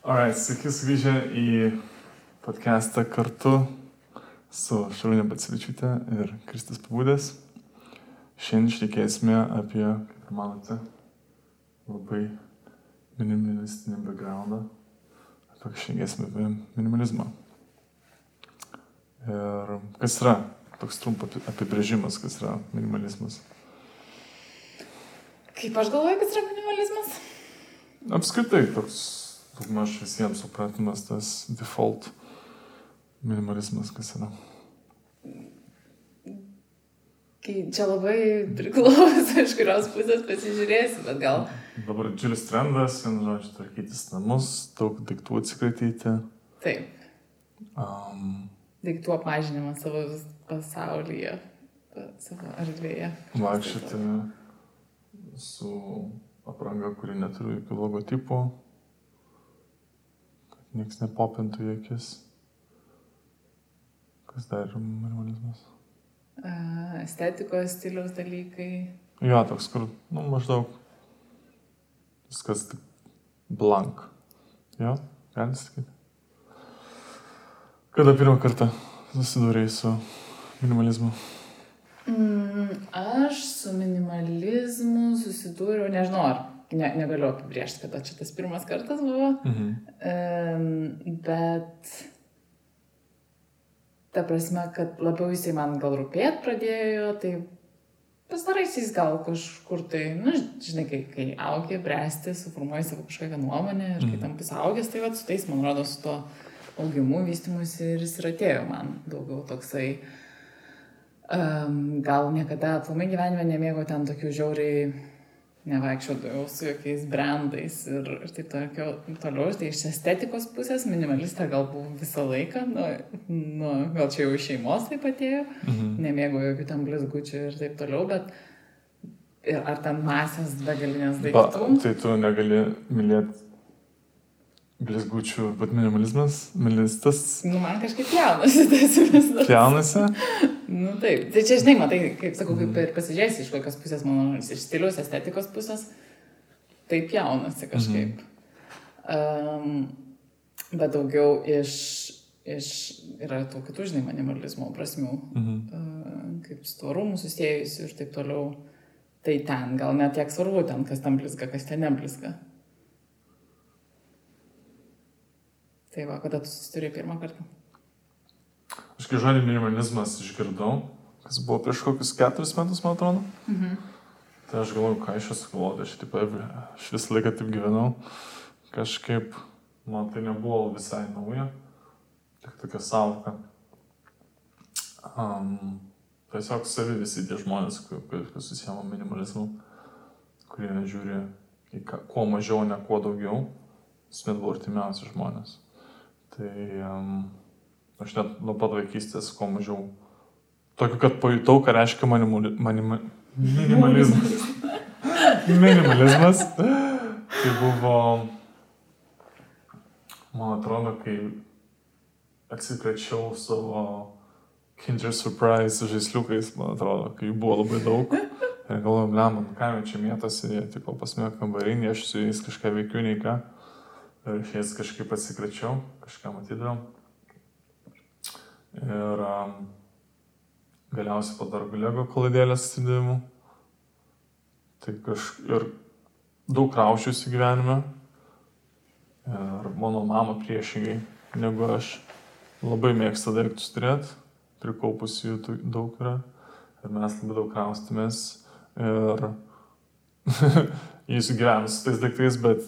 Alright, sveiki sugrįžę į podcastą kartu su Šarūnė Batsivičiūtė ir Kristis Pabūdės. Šiandien šnekėsime apie, kaip manote, labai minimalistinį backgroundą. Apie šnekėsime apie minimalizmą. Ir kas yra toks trumpas apibrėžimas, kas yra minimalizmas? Kaip aš galvoju, kas yra minimalizmas? Apskritai toks daugmaž visiems supratimas tas default minimalizmas, kas yra. Kai čia labai priklauso, iš kurios pusės pasižiūrėsi, bet gal. Dabar didžiulis trendas, vienu žodžiu, tvarkytis namus, daug daiktų atsikratyti. Taip. Um, daiktų apmažinimas savo pasaulyje, savo erdvėje. Vaikščioti su apranga, kuri neturi jokių logotipų, Niekas nepopintų į akis. Kas dar yra minimalizmas? Estetikos stiliaus dalykai. Jo, toks, kur, nu, maždaug viskas tik blank. Jo, galim sakyti. Kada pirmą kartą susidūrėjai su minimalizmu? Mm, aš su minimalizmu susidūriau, nežinau, ar ne, negaliu apibriežti, kada čia tas pirmas kartas buvo, mhm. um, bet ta prasme, kad labiau jisai man gal rūpėt pradėjo, tai pastaraisiais gal kažkur tai, na, nu, žinai, kai, kai augi, bręsti, suformuoji savo kažkokią nuomonę ir kai mhm. tam pasaugęs, tai va, su tais, man rodo, su to augimu, vystimus ir jis ir atėjo man daugiau toksai, um, gal niekada aplamai gyvenime nemėgau ten tokių žiauriai nevaikščiodavau su jokiais brandais ir, ir taip toliau, toliau. Tai iš estetikos pusės minimalistė gal buvau visą laiką, nu, nu, gal čia jau iš šeimos taip atėjo, mhm. nemėgau jokių tam blizgučių ir taip toliau, bet ir ar ten masės begalinės daiktų. Ba, tai tu negali mylėti blizgučių, bet minimalizmas, minimalistas. Nu, man kažkaip jaunasi tas minimalizmas. Jaunasi? nu, taip. Tai čia, žinai, matai, kaip sakau, kaip ir pasižiūrėsi iš kokios pusės, mano, iš stilius, estetikos pusės, taip jaunasi kažkaip. Mhm. Um, bet daugiau iš, iš, yra tų kitų, žinai, minimalizmo prasmių, mhm. uh, kaip su tuo rūmų susijęjusiu ir taip toliau. Tai ten gal net tiek svarbu, ten kas tam blizga, kas ten neblizga. Tai va, kada tu susiturėjai pirmą kartą? Aš kai žodį minimalizmas išgirdau, kas buvo prieš kokius keturis metus, man atrodo. Mhm. Tai aš galvoju, ką aš esu galvoju, aš, taip, aš visą laiką taip gyvenau. Kažkaip, man tai nebuvo visai nauja, tik tokia savoka. Um, tiesiog savi visi tie žmonės, kurie susijama minimalizmu, kurie žiūri į ką, kuo mažiau, ne kuo daugiau, jis net buvo artimiausi žmonės. Tai um, aš net nuo pat vaikystės, kuo mažiau. Tokiu, kad pajutau, ką reiškia manimuli, manima, minimalizmas. minimalizmas. Tai buvo, man atrodo, kai atsikračiau savo Kinder Surprise žaisliukais, man atrodo, kai jų buvo labai daug. Ir galvoju, ne, man ką jau čia mėtosi, jie tik pas mane kambarinį, aš su jais kažką veikiu, nei ką iš jais kažkaip atsikračiau, kažką matydavom. Ir um, galiausiai po dar Lego klaidėlės atsidėjimų. Tai kažkaip ir daug raušiusi gyvenime. Ir mano mama priešingai negu aš labai mėgsta daiktus turėti, prikaupus jų daug yra. Ir mes labai daug kraustumės. Ir jis gyvena su tais daiktais, bet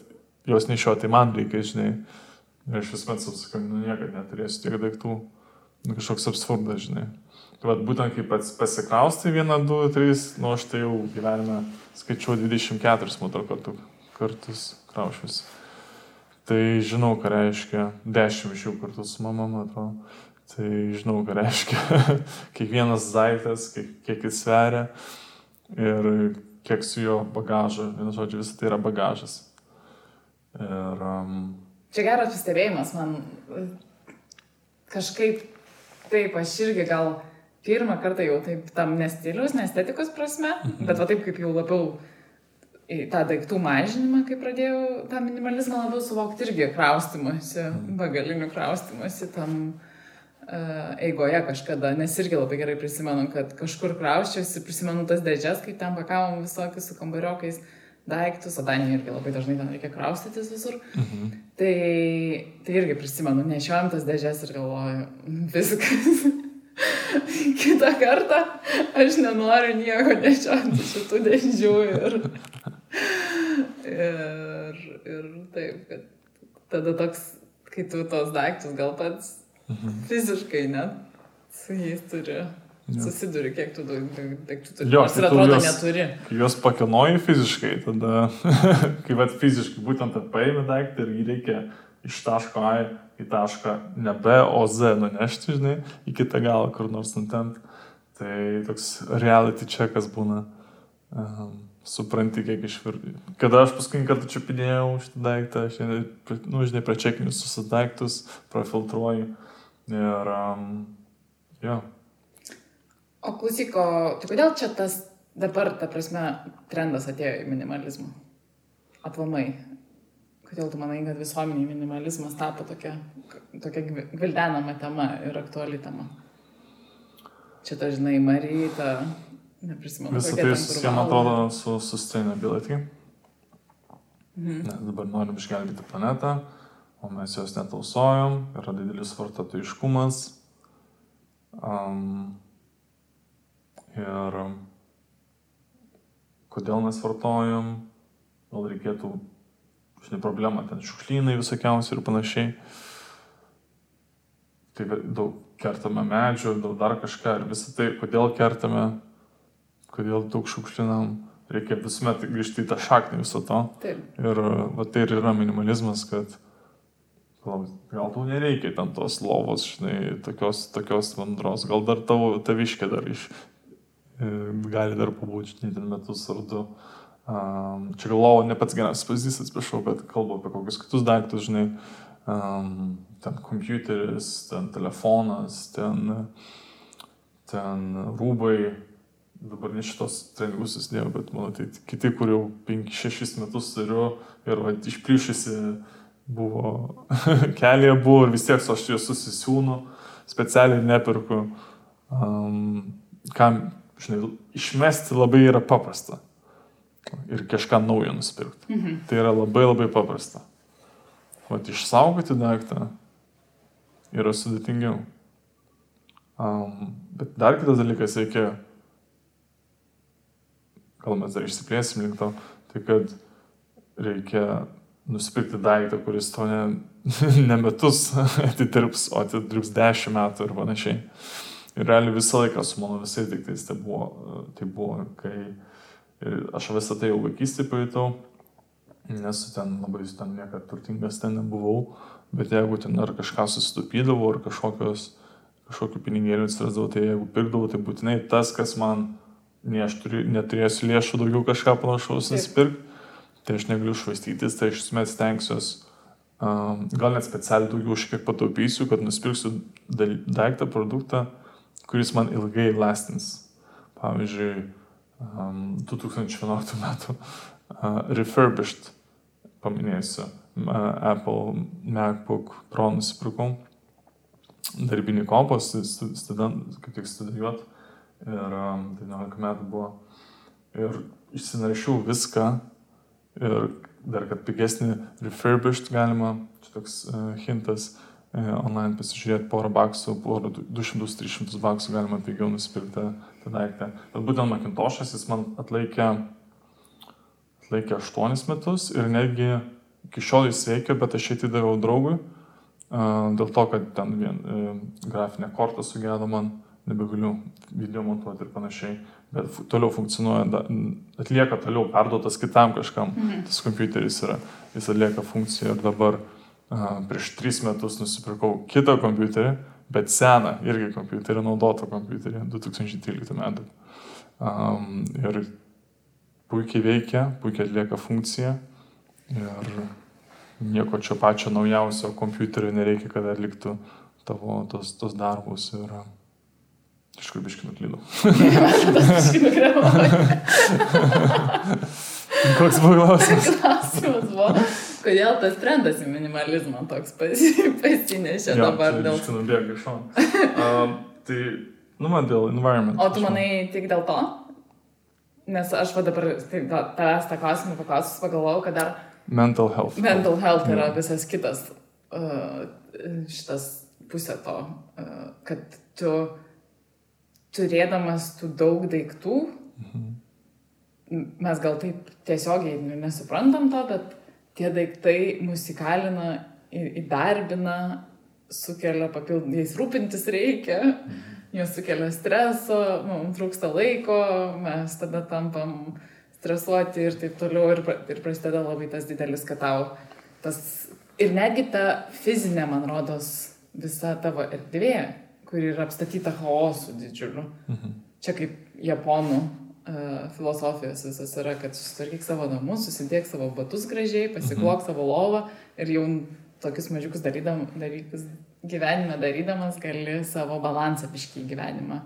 juos nešioti, man reikia, žinai. Ir aš vis metu sakau, nu niekada neturėsiu tiek daiktų. Nu, kažkoks absurdas, žinai. Tai vad būtent kaip pats pasikraustai vieną, du, trys, nu aš tai jau gyvenime skaičiuoju 24 motor kartų, kartus kraušius. Tai žinau, ką reiškia 10 iš jų kartu su mama, man atrodo. Tai žinau, ką reiškia kiekvienas daiktas, kiek, kiek jis sveria ir kiek su jo bagažu. Vienu žodžiu, visą tai yra bagažas. Ir, um... Čia geras pastebėjimas, man kažkaip taip, aš irgi gal pirmą kartą jau taip tam nestilius, nestetikos prasme, mhm. bet va taip kaip jau labiau į tą daiktų mažinimą, kai pradėjau tą minimalizmą labiau suvokti irgi kraustimuose, begalinių kraustimuose tam uh, eigoje kažkada, nes irgi labai gerai prisimenu, kad kažkur krauščiausi, prisimenu tas dėžės, kaip ten pakavom visokius su kambariokais daiktus, o Danijoje irgi labai dažnai ten reikia kraustytis visur. Mhm. Tai, tai irgi prisimenu, nešiojam tas dėžės ir galvoju, viskas. Kitą kartą aš nenoriu nieko nešioti šitų dėžių ir, ir, ir taip, kad tada toks, kai tu tos daiktus gal pats mhm. fiziškai net su jais turi. Ja. Susiduri, kiek tu daiktų turi. Jo, ir atrodo, juos, neturi. Juos pakinoji fiziškai, tada, kai vad fiziškai būtent paėmė daiktą ir jį reikia iš taško A į tašką ne B, o Z nunešti, žinai, į kitą galą kur nors nutent. Tai toks reality checkas būna. Um, supranti, kiek išvir... Kada aš paskutinį kartą čia pidėjau šitą daiktą, aš, nu, žinai, pračekinius visus daiktus, profiltruoju. Ir, um, jo. O klausyko, tai kodėl čia tas dabar, ta prasme, trendas atėjo į minimalizmą? Aplamai. Kodėl tu manai, kad visuomeniai minimalizmas tapo tokia, tokia gvildenama tema ir aktuali tema? Čia ta, žinai, Maryta, neprisimenu. Visą tai susiję, man atrodo, su sustainability. Mhm. Nes dabar norim išgelbėti planetą, o mes jos netausojam, yra didelis vartotojiškumas. Um, ir kodėl mes vartojam, gal reikėtų žinai, problema, ten šiukšlynai visokiausi ir panašiai. Tai daug kertame medžių, daug dar kažką ir visą tai, kodėl kertame, kodėl daug šiukšlinam, reikia visuomet grįžti į tą šaknį viso to. Taip. Ir va, tai ir yra minimalizmas, kad gal tau nereikia ten tos lovos, žinai, tokios, tokios vandros, gal dar tavo taviškė dar iš, gali dar pabūti, žinai, ten metus ar du. Um, čia galvoju, ne pats geriausias pavyzdys, atsiprašau, bet kalbu apie kokius kitus daiktus, žinai, um, ten kompiuteris, ten telefonas, ten, ten rūbai, dabar ne šitos treningus įsidėjau, bet mano tai kiti, kur jau 5-6 metus turiu ir va, išplyšusi buvo, kelyje buvo ir vis tiek aš juos susisiūnu, specialiai nepirku. Um, kam, žinai, išmesti labai yra paprasta ir kažką naujo nusipirkti. Mhm. Tai yra labai labai paprasta. Vat išsaugoti daiktą yra sudėtingiau. Um, bet dar kitas dalykas reikia, gal mes dar išsiplėsim link to, tai kad reikia nusipirkti daiktą, kuris to ne, ne metus atitirps, o atidirps dešimt metų ir panašiai. Ir realiai visą laiką su mano visais daiktais tai buvo, tai buvo kai aš visą tai jau vaikystėje pajutau, nesu ten labai ten niekada turtingas ten nebuvau, bet jeigu ten ar kažką susitupydavau, ar kažkokios, kažkokių pinigėlių atsirasdavo, tai jeigu pirkdavau, tai būtinai tas, kas man, ne aš turiu, neturėsiu lėšų daugiau kažką panašaus nusipirkti, tai aš negaliu švaistytis, tai aš esmės stengsiuosi, um, gal net specialiai daugiau šiek tiek pataupysiu, kad nusipirksiu daiktą, produktą, kuris man ilgai lastins. Pavyzdžiui, 2011 metų refurbished, paminėsiu, Apple MacBook Pro nusipirkau, darbinį kompą, student, kaip tik studijuot, ir 19 metų buvo. Ir išsinaršiau viską ir dar kad pigesnį refurbished galima, čia toks uh, hintas, uh, online pasižiūrėti porą baksų, porą 200-300 baksų galima pigiau nusipirkti tą daiktą. Bet būtent Macintosh'as jis man atlaikė, atlaikė 8 metus ir netgi iki šiol jis veikia, bet aš atidaviau draugui dėl to, kad ten vien e, grafinė korta sugedo man, nebegaliu video montuoti ir panašiai, bet toliau funkcionuoja, atlieka toliau, perduotas kitam kažkam, mhm. tas kompiuteris yra, jis atlieka funkciją ir dabar prieš 3 metus nusipirkau kitą kompiuterį, bet seną irgi kompiuterį, naudotą kompiuterį 2013 metų. Um, ir puikiai veikia, puikiai atlieka funkciją ir nieko čia pačio naujausio kompiuterio nereikia, kad atliktų tavo tos, tos darbus ir iš kur biškinu klydau. Koks buvo klausimas? Klausimas buvo, kodėl tas trendas į minimalizmą toks pasi- pasinešė Jo, dabar čia dėl... biškį nubėga iš šono. Um, tai, nu man dėl environment. O tu manai tik dėl to? Nes aš va dabar tai, tavęs tą klausimą paklausus pagalvojau, kad dar Mental health. mental health yra Jo. visas kitas uh, šitas pusė to, uh, kad tu turėdamas tų daug daiktų, m- mes gal taip tiesiogiai nu, nesuprantam to, bet tie daiktai mus įkalina, įdarbina, sukelia papildomai, jais rūpintis reikia, jos sukelia streso, mums trūksta laiko, mes tada tampam stresuoti ir taip toliau ir, ir prasideda labai tas didelis, kad tau tas ir netgi ta fizinė, man rodos, visa tavo erdvė, kuri yra apstatyta chaosu didžiuliu. Čia kaip japonų filosofijos visas yra, kad susitvarkyk savo namus, susidėk savo batus gražiai, pasiklok savo lovą ir jau tokius mažiukus darydam, dalykus gyvenime darydamas gali savo balansą biškį į gyvenimą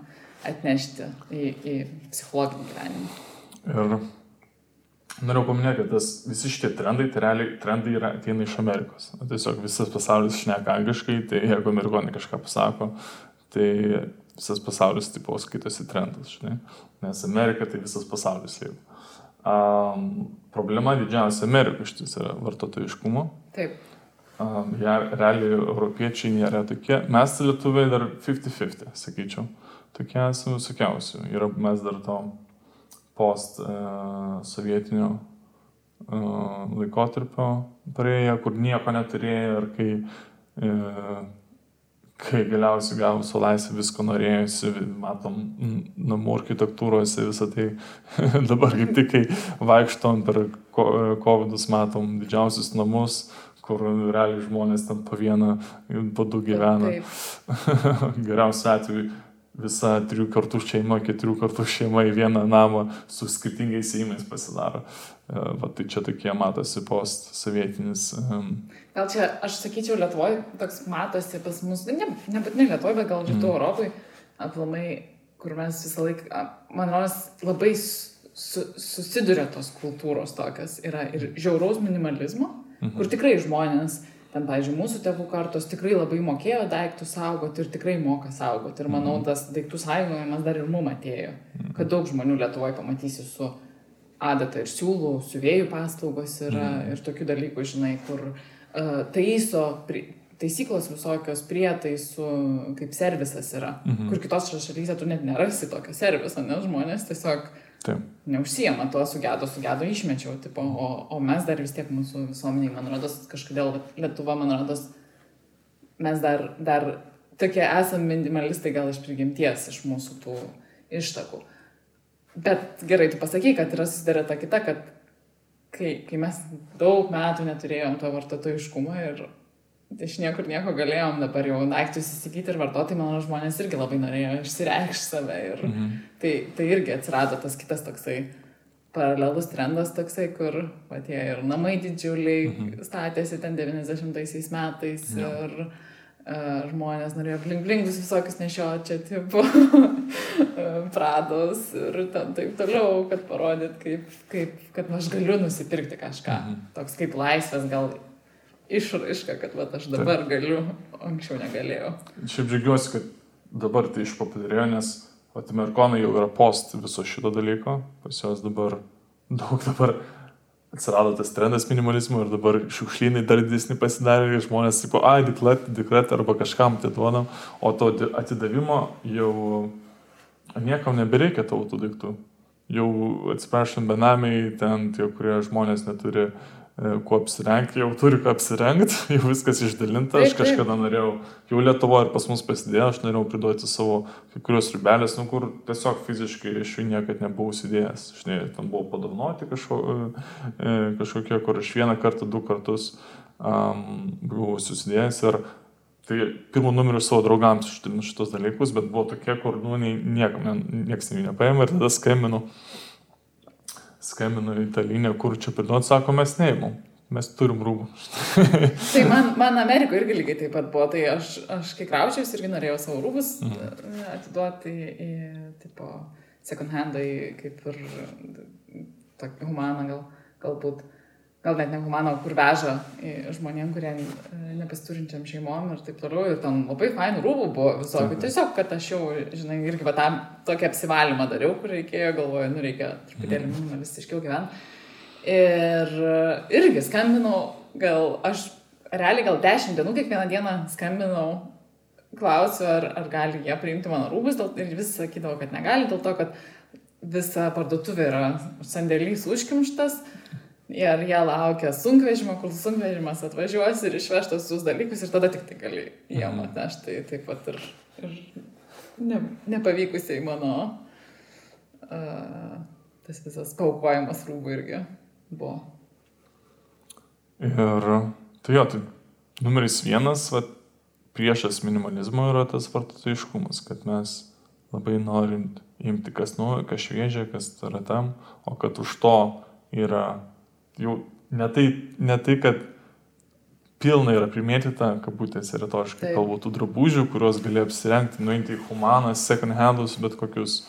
atnešti į, į psichologinį gyvenimą. Ir Noriu paminėti, kad tas, visi šitie trendai, tai realiai trendai yra, ateina iš Amerikos. Tiesiog visas pasaulis šneka angliškai, tai jeigu amerikonai kažką pasako, tai visas pasaulis tipo skaitosi trendas, žinai. Nes Amerika tai visas pasaulis jau. Um, problema didžiausia Amerikoje iš tiesų yra vartotojiškumo. Taip, Um, ja, realiai europiečiai nėra tokie. Mes lietuviai dar 50-50, sakyčiau. Tokie esame visokiausių. Ir mes dar to post uh, sovietinio uh, laikotarpio praėję, kur nieko neturėjo ir kai, uh, kai galiausiai gavau su laisvė visko norėjusi, matom namų architektūrose visą tai dabar kaip tik, kai vaikštom per COVID-us, matom didžiausius namus, kur realiai žmonės ten po vieną, po du gyvena. Geriausiu atveju visa trijų kartų šeima, keturių kartų šeima į vieną namą su skirtingais įimais pasidaro. E, Va, tai čia tokie matosi post-sovietinis. Um, Gal čia, aš sakyčiau, Lietuvoje toks matosi pas mus, ne, nebūtinai Lietuvoje, bet gal rytų mm. Europai, aplamai, kur mes visą laiką, man rodos, labai su, susiduria tos kultūros tokios. Yra ir žiauraus minimalizmo, mhm. kur tikrai žmonės, ten, pavyzdžiui, mūsų tėvų kartos tikrai labai mokėjo daiktus saugoti ir tikrai moka saugoti. Ir manau, tas daiktų saugojimas dar ir mum atėjo. Kad daug žmonių Lietuvoje pamatysi su adata ir siūlų, siuvėjų paslaugos yra mm. ir tokių dalykų, žinai, kur uh, taiso, pri, taisyklos visokios prietaisų, kaip servisas yra. Mm -hmm. Kur kitos šalyse tu net nerasi tokio serviso, nes žmonės tiesiog taip. neužsijama tuo sugedo, sugedo išmečiau, tipo, o, o mes dar vis tiek mūsų visuomeniai, man rodos, kažkodėl Lietuva, man rodos, mes dar, dar tokie esame minimalistai gal iš prigimties, iš mūsų tų ištakų. Bet gerai, tu pasakai, kad yra susidarė ta kita, kad kai, kai mes daug metų neturėjom to vartotojiškumo ir iš niekur nieko galėjom dabar jau daiktus įsigyti ir vartoti, manau, žmonės irgi labai norėjo išsireikšti save. Ir mhm. tai, tai irgi atsirado tas kitas toksai paralelus trendas toksai, kur patie ir namai didžiuliai mhm. statėsi ten 90-aisiais metais Jo. ir uh, žmonės norėjo blinglingus visokius nešioti, čia tipo prados ir ten taip toliau, kad parodyt, kaip, kaip, kad aš galiu nusipirkti kažką. Mhm. Toks kaip laisvės gal išraiška, kad vat, aš dabar galiu, o anksčiau negalėjau. Šiaip džiaugiuosi, kad dabar tai išpopuliarėjo, nes amerikonai jau yra post viso šito dalyko, pas juos dabar daug dabar atsirado tas trendas minimalizmo ir dabar šiukšlynai dar didesni pasidarė ir žmonės, tipo, ai, diklet, diklet arba kažkam atiduodam, o to atidavimo jau niekam nebereikia tavo tų daiktų. Jau atsiprašom, benamiai, ten tie, kurie žmonės neturi e, kuo apsirengti, jau turi ką apsirengti, jau viskas išdalinta. Aš kažkada norėjau, jau Lietuvo ir pas mus pasidėjo, aš norėjau pridurti savo kai kurios ribelės, nu kur tiesiog fiziškai iš jų niekad nebuvau įsidėjęs. Žinai, ten buvo padovanoti kažko, e, kažkokie, kur aš vieną kartą, du kartus um, buvau susidėjęs ir tai pirmų numerių savo draugams ištrinu šitos dalykus, bet buvo tokie, kur nu, niekam, nieks jų nepaėmė ir tada skambinu, skambinu į tą liniją, kur čia priduot, sako, mes neįmum. Mes turim rūbų. Tai man, man Amerikoje irgi lygiai taip pat buvo. Tai aš, aš kai kraučiausi irgi norėjau savo rūbus mhm. atiduoti į, tipo, second handą, kaip ir tokį humaną gal. galbūt, gal net nehumano, kur veža žmonėm, kurie e, nepasiturinčiam šeimom ir taip toliau. Ir ten labai fainų rūbų buvo visokių. Tiesiog, kad aš jau, žinai, irgi va tam tokį apsivalymą dariau, kur reikėjo, galvoju, nu reikia truputėlį mhm. minimalistiškiau gyventi. Ir irgi skambinau, gal aš realiai gal dešimt dienų kiekvieną dieną skambinau, klausiu, ar, ar gali jie priimti mano rūbus ir vis sakydavo, kad negali, dėl to, kad visa parduotuvė yra sandėlys užkimštas. Ir jie laukia sunkvežimio, kol sunkvežimas atvažiuos ir išveš tos visus dalykus ir tada tik tai gali jiem mhm. atnešti. Tai taip pat ir, ir ne, nepavykusiai mano uh, tas visas paukojimas rūbų irgi buvo. Ir tai jo, tai numeris vienas, va, priešas minimalizmo yra tas vartotojiškumas, kad mes labai norim imti kas naujo, kas šviežia, kas yra tam, o kad už to yra jau ne tai, ne tai kad pilna yra primėtyta, kabutėse retoriškai kalbu, tų drabužių, kuriuos gali apsirengti, nueiti į humanas, second handus, bet kokius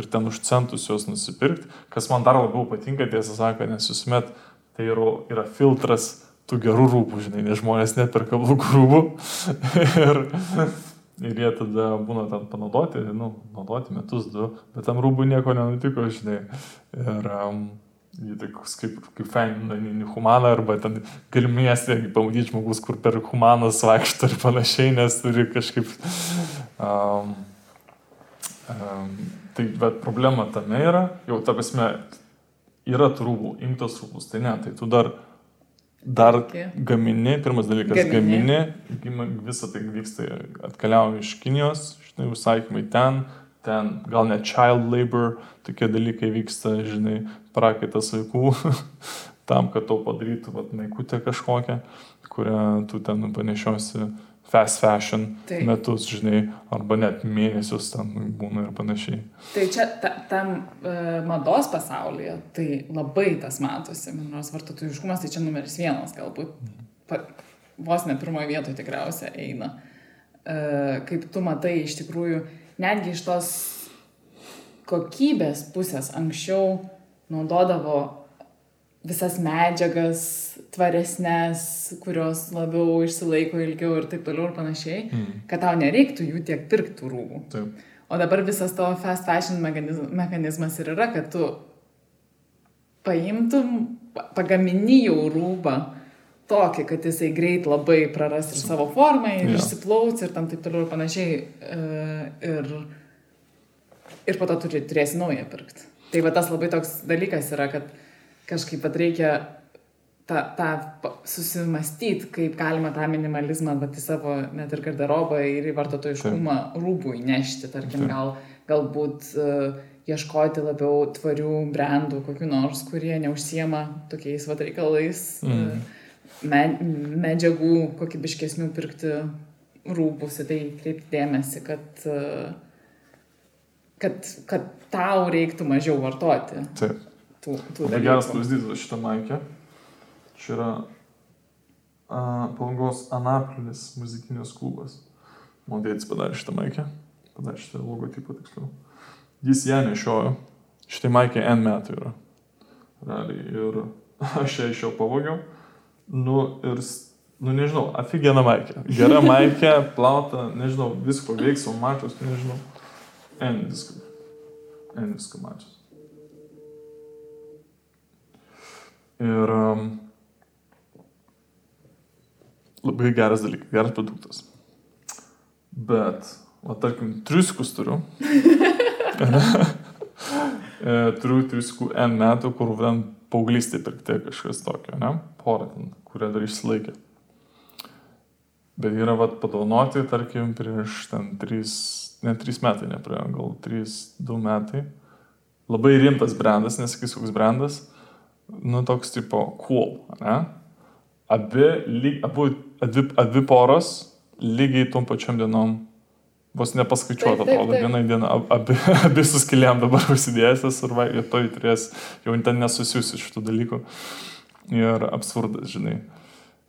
ir ten už centus juos nusipirkti, kas man dar labiau patinka, tiesą sakant, nes visuomet tai yra, yra filtras tų gerų rūbų, žinai, nes žmonės neperka blogų rūbų. ir, ir jie tada būna ten panaudoti, nu, naudoti metus, du, bet tam rūbų nieko nenutiko, žinai. Ir um, jie tik kaip, kaip fain, humaną, arba ten gali miestė pamatyti žmogus, kur per humanas vaikšto ir panašiai, nes turi kažkaip... Um, um, tai bet problema tame yra, jau ta prasme, yra tų rūbų, imtos rūbus, tai ne, tai tu dar Dar gamini, pirmas dalykas, gamini, gamini visą tai vyksta, atkeliauja iš Kinijos, žinai, užsakymai ten, ten gal net child labor, tokie dalykai vyksta, žinai, prakaitas vaikų, tam, kad to padarytų, vad, naikutę kažkokią, kurią tu ten panešiosi fast fashion Taip. metus, žinai, arba net mėnesius ten būna ir panašiai. Tai čia ta, tam uh, mados pasaulyje tai labai tas matosi, nors vartotojiškumas tai čia numeris vienas galbūt, pa, vos ne pirmoje vietoje tikriausiai eina. Uh, kaip tu matai, iš tikrųjų, netgi iš tos kokybės pusės anksčiau naudodavo visas medžiagas tvaresnės, kurios labiau išsilaiko ilgiau ir taip toliau ir panašiai, mm. kad tau nereiktų jų tiek pirktų rūbų. Taip. O dabar visas to fast fashion mechanizmas ir yra, kad tu paimtum, pagamini jau rūbą tokį, kad jisai greit labai praras ir savo formą, ir ja. išsiplauts ir tam taip toliau ir panašiai. E, ir, ir po to turi, turėsi naują pirkti. Tai va tas labai toks dalykas yra, kad kažkaip pat reikia tą, tą susimastyti, kaip galima tą minimalizmą vat, į savo net ir garderobą ir į vartotojiškumą rūbų įnešti, tarkim, gal, galbūt uh, ieškoti labiau tvarių brandų, kokiu nors, kurie neužsiema tokiais vat reikalais, mm. uh, medžiagų kokybiškesnių pirkti rūbus, į tai kreipti dėmesį, kad, uh, kad, kad tau reiktų mažiau vartoti. Taip tų, tų dalykų. Geras pavyzdys šitą maikę. Čia yra Palangos Anapilnis muzikinis klubas. Mano dėdis padarė šitą maikę. Padarė šitą logotipą tiksliau. Jis ją nešiojo. Šitai maikė N metų yra. Realiai. Ir aš ją iš jo pavogiau. Nu ir, nu nežinau, aфиgena maikė. Gera maikė, plauta, nežinau, visko veiks, o mačius, nežinau. N visko. N visko mačius. Ir um, labai geras dalykas, geras produktas. Bet, o tarkim, triuskus turiu. E, turiu triuskų N metų, kur ten paauglystė pirkti kažkas tokio, ne? Porą ten, kurie dar išsilaikė. Bet yra vat padovanoti, tarkim, prieš ten 3, ne 3 metai, nepraėjo, gal 3-2 metai. Labai rimtas brandas, nesakysiu, koks brandas nu, toks tipo cool, ne? Abi, lyg, abu, abi, abi poros lygiai tom pačiam dienom, vos nepaskaičiuota, atrodo, vieną dieną, abi, abi suskilėm dabar užsidėjęs ir va, to turės, jau ten nesusijusi šitų dalykų. Ir absurdas, žinai.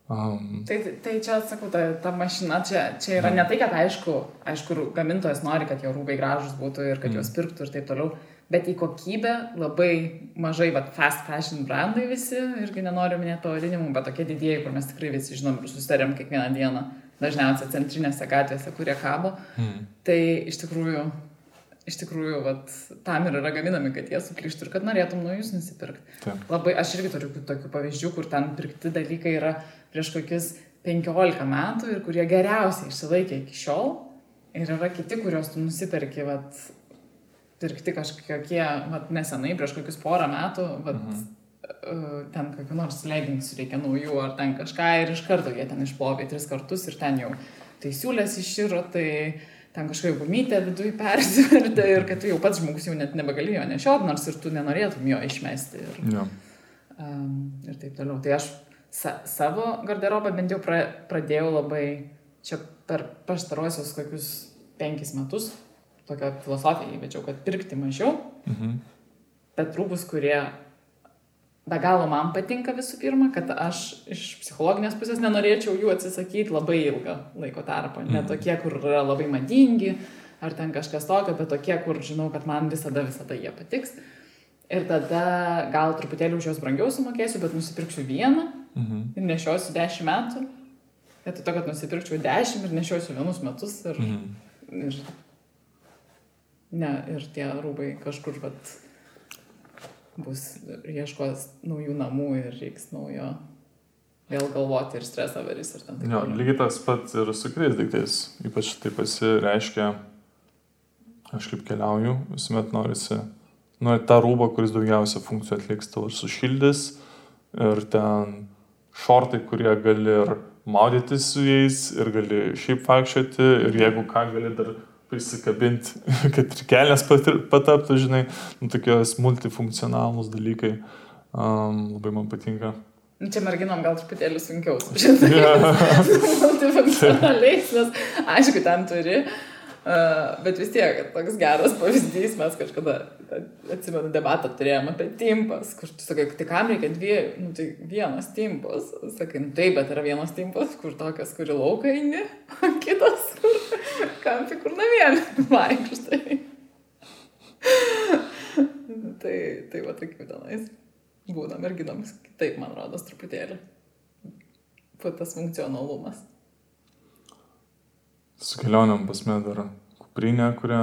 Um. Tai, tai čia, sakau, ta, ta mašina, čia, čia yra ne tai, kad aišku, aišku, gamintojas nori, kad jo rūbai gražus būtų ir kad mm. juos pirktų ir taip toliau, bet į kokybę labai mažai, bet fast fashion brandai visi, irgi nenoriu minėti pavadinimų, bet tokie didieji, kur mes tikrai visi žinom ir susitarėm kiekvieną dieną, dažniausiai centrinėse gatvėse, kurie kabo. Mm. Tai iš tikrųjų, iš tikrųjų, vat, tam ir yra gaminami, kad jie suklyštų ir kad norėtum naujus nusipirkti. Taip. Labai, aš irgi turiu tokių pavyzdžių, kur ten pirkti dalykai yra prieš kokius 15 metų ir kurie geriausiai išsilaikė iki šiol. Ir yra kiti, kuriuos tu nusipirki, vat, pirkti kažkokie, vat, nesenai, prieš kokius porą metų, vat, mhm. Ten kokiu nors leginsų reikia naujų ar ten kažką ir iš karto jie ten išplovė tris kartus ir ten jau tai siūlės iširo, tai ten kažkokia gumytė viduje persivertė ir kad tu jau pats žmogus jau net nebegali jo nešiot, nors ir tu nenorėtum jo išmesti. Ir, ja. um, ir taip toliau. Tai aš sa savo garderobą bent jau pra pradėjau labai čia per pastarosius kokius penkis metus tokią filosofiją įvedžiau, kad pirkti mažiau, mhm. bet rūbus, kurie be galo man patinka visų pirma, kad aš iš psichologinės pusės nenorėčiau jų atsisakyti labai ilgą laiko tarpą. Mhm. Ne tokie, kur yra labai madingi, ar ten kažkas tokio, bet tokie, kur žinau, kad man visada, visada jie patiks. Ir tada gal truputėlį už juos brangiau sumokėsiu, bet nusipirksiu vieną mhm. ir nešiosiu dešimt metų. Vietoj to, kad nusipirkčiau dešimt ir nešiosiu vienus metus. Ir, mhm. ir Ne, ir tie rūbai kažkur vat, bus ieškos naujų namų ir reiks naujo vėl galvoti ir stresą varys ir ten. Jo, lygiai tas pats ir su kuriais daiktais. Ypač tai pasireiškia, aš kaip keliauju, visuomet norisi, nori tą rūbą, kuris daugiausia funkcijų atliks, tau ir sušildys, ir ten šortai, kurie gali ir maudytis su jais, ir gali šiaip vaikščioti, ir jeigu ką gali dar prisikabinti, kad ir kelias pataptų, žinai, nu, tokie multifunkcionalūs dalykai. Um, labai man patinka. Nu, čia merginom gal truputėlį sunkiau. Žinai, yeah. multifunkcionaliais, nes aišku, ten turi uh, bet vis tiek, toks geras pavyzdys, mes kažkada, atsimenu, debatą turėjome apie timpas, kur tu sakai, tai kam reikia dviejų, nu tai vienas timpas, sakai, nu taip, bet yra vienas timpas, kur tokias, kuri laukai eini, kitas, kampi, kur namie vaikštai. tai, tai va, kaip tenais būna merginoms, kitaip, man rodos, truputėlį. Tas funkcionalumas. Su kelioniam pas mane dar kuprinė, kurią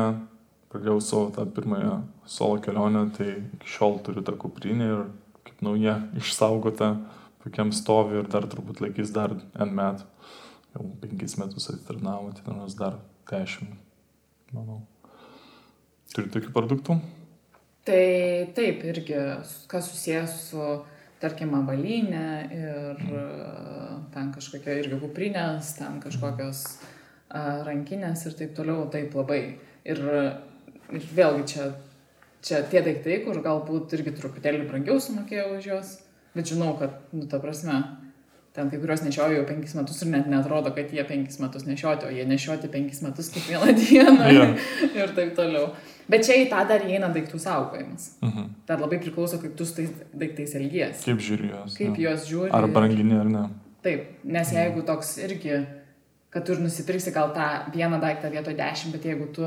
pradėjau savo tą pirmąją solo kelionę, tai iki šiol turiu tą kuprinę ir kaip nauja išsaugota, tokiam stovi ir dar turbūt laikys dar N metų. Jau penkis metus atitarnavo, tai nors dar dešimt, manau. Turi tokių produktų? Tai taip, irgi, kas susijęs su, tarkim, avalinė ir mm. ten kažkokia irgi kuprinės, ten kažkokios mm rankinės ir taip toliau, taip labai. Ir, ir vėlgi čia, čia tie daiktai, kur galbūt irgi truputėlį brangiau sumokėjau už juos, bet žinau, kad, nu, ta prasme, ten kai kuriuos nešioju jau penkis metus ir net netrodo, kad jie penkis metus nešioti, o jie nešioti penkis metus kiekvieną dieną yeah. ir taip toliau. Bet čia į tą dar įeina daiktų saugojimas. Uh mhm. -huh. Dar labai priklauso, kaip tu su tais daiktais elgiesi. Kaip žiūri juos. Kaip ja. juos žiūri. Ar brangini ar ne. Taip, nes mhm. jeigu toks irgi kad tu ir nusipirksi gal tą vieną daiktą vietoj dešimt, bet jeigu tu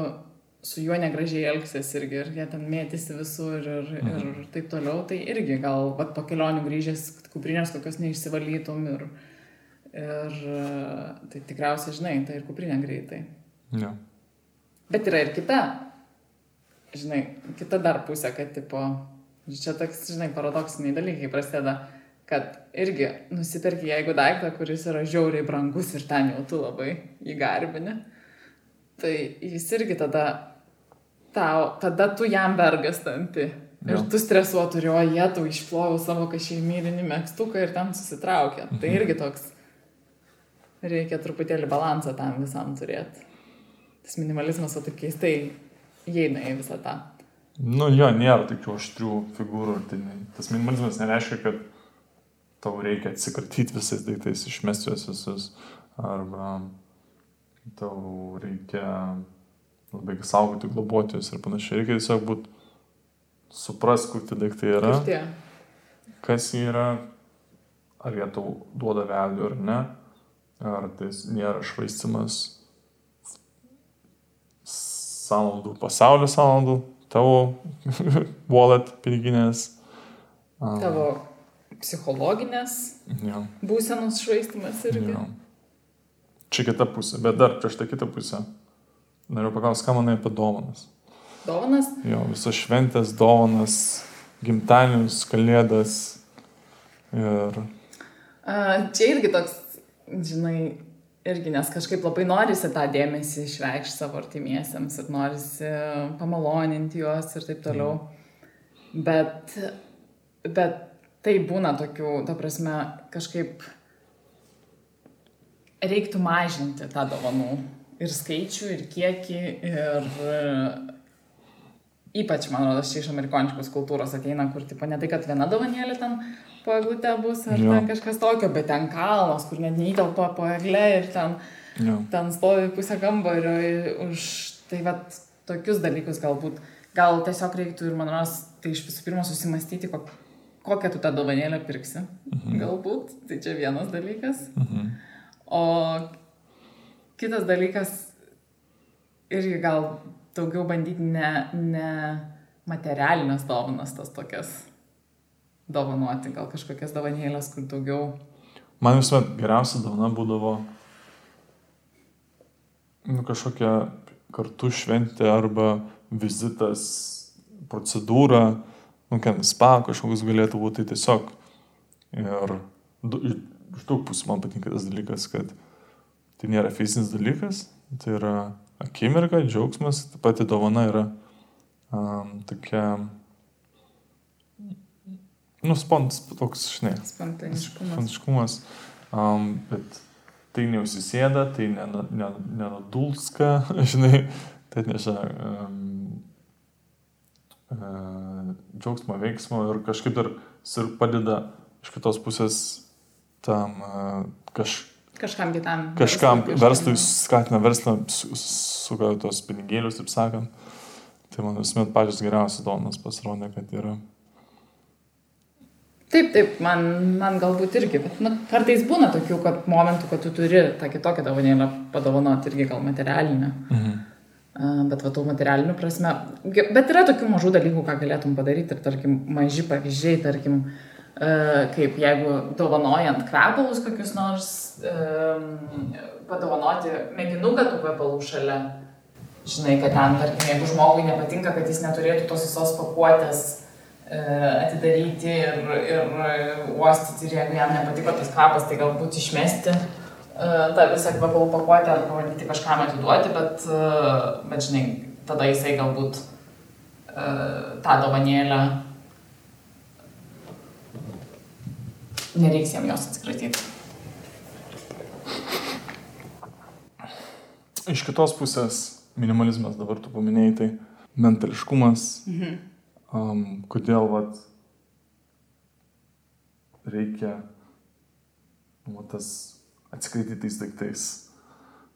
su juo negražiai elgsies irgi ir jie ten mėtysi visur ir, mhm. ir taip toliau, tai irgi gal vat, po kelionių grįžęs kuprinės kokios neišsivalytum ir, ir tai tikriausiai žinai, tai ir kuprinė greitai. Ja. Bet yra ir kita, žinai, kita dar pusė, kad tipo, čia toks, žinai, paradoksiniai dalykai prasideda kad irgi nusipirki, jeigu daiktą, kuris yra žiauriai brangus ir ten jau tu labai įgarbini, tai jis irgi tada, tau, tada tu jam bergas tampi. Ir tu stresuotų, o jie tau išploviau savo kažkaimylinį mėgstuką ir tam susitraukė. Tai mhm. Tai irgi toks, reikia truputėlį balansą tam visam turėti. Tas minimalizmas, o taip keistai, įeina į visą tą. Nu jo, nėra tokių aštrių figūrų. Tai tas minimalizmas nereiškia, kad tau reikia atsikratyti visais daiktais, išmesti juos visus, arba tau reikia labai saugoti, globoti juos ir panašiai. Reikia tiesiog būti, supras, kur tie daiktai yra, kas jie yra, ar jie tau duoda velnių ar ne, ar tai nėra švaistimas sąnaudų, pasaulio sąnaudų, tavo wallet piniginės. Tavo psichologinės jo. būsenos švaistimas irgi. Jo. Čia kita pusė, bet dar prieš tą kitą pusę. Noriu paklausti, ką manai apie dovanas. Dovanas? Jo, visos šventės, dovanas, gimtadienius, kalėdas. Ir... Čia irgi toks, žinai, irgi, nes kažkaip labai norisi tą dėmesį išreikšti savo artimiesiems ir norisi pamaloninti juos ir taip toliau. Bet, bet tai būna tokių, ta prasme, kažkaip reiktų mažinti tą dovanų ir skaičių, ir kiekį, ir ypač, man rodos, čia iš amerikoniškos kultūros ateina, kur, tipo, ne tai, kad viena dovanėlė ten po eglutę bus, ar jo. ten kažkas tokio, bet ten kalnas, kur net neįtelpa po eglę ir ten, jo. ten stovi pusę kambario už tai va tokius dalykus galbūt. Gal tiesiog reiktų ir, man rodos, tai iš visų pirma susimastyti, kok, kokią tu tą dovanėlę pirksi. Mhm. Galbūt, tai čia vienas dalykas. Mhm. O kitas dalykas irgi gal daugiau bandyti ne, ne materialinės dovanas tas tokias dovanoti, gal kažkokias dovanėlės, kur daugiau. Man visuomet geriausia dovana būdavo nu, kažkokia kartu šventė arba vizitas, procedūra, nu, ką, spa kažkoks galėtų būti, tai tiesiog. Ir iš daug pusių man patinka tas dalykas, kad tai nėra fizinis dalykas, tai yra akimirka, džiaugsmas, pati dovana yra um, tokia Nu, spont, toks, žinai. Spontaniškumas. Spontaniškumas. Um, bet tai neusisėda, tai nenudulska, žinai, tai atneša um, uh, džiaugsmo, veiksmo ir kažkaip dar ir padeda iš kitos pusės tam uh, kaž, kažkam kitam. Kažkam verslui skatina verslą, suka tos pinigėlius, taip sakant. Tai man visuomet pačios geriausios dovanas pasirodė, kad yra. Taip, taip, man, man galbūt irgi, bet nu, kartais būna tokių kad momentų, kad tu turi tą kitokią dovanėlę padovanoti irgi gal materialinę. Mhm. Bet va, tų materialinių prasme. Bet yra tokių mažų dalykų, ką galėtum padaryti ir, tarkim, maži pavyzdžiai, tarkim, uh, kaip jeigu dovanojant kvepalus kokius nors, um, padovanoti mėginuką tų kvepalų šalia. Žinai, kad ten, tarkim, jeigu žmogui nepatinka, kad jis neturėtų tos visos pakuotės E, atidaryti ir, ir uostyti ir jeigu jam nepatiko tas kvapas, tai galbūt išmesti e, tą visą kvepalų pakuotę ar pabandyti kažkam atiduoti, bet, e, bet žinai, tada jisai galbūt tą dovanėlę nereiks jam jos atsikratyti. Iš kitos pusės, minimalizmas dabar tu paminėjai, tai mentališkumas. Mhm um, kodėl vat, reikia nu, tas atsikratyti tais daiktais,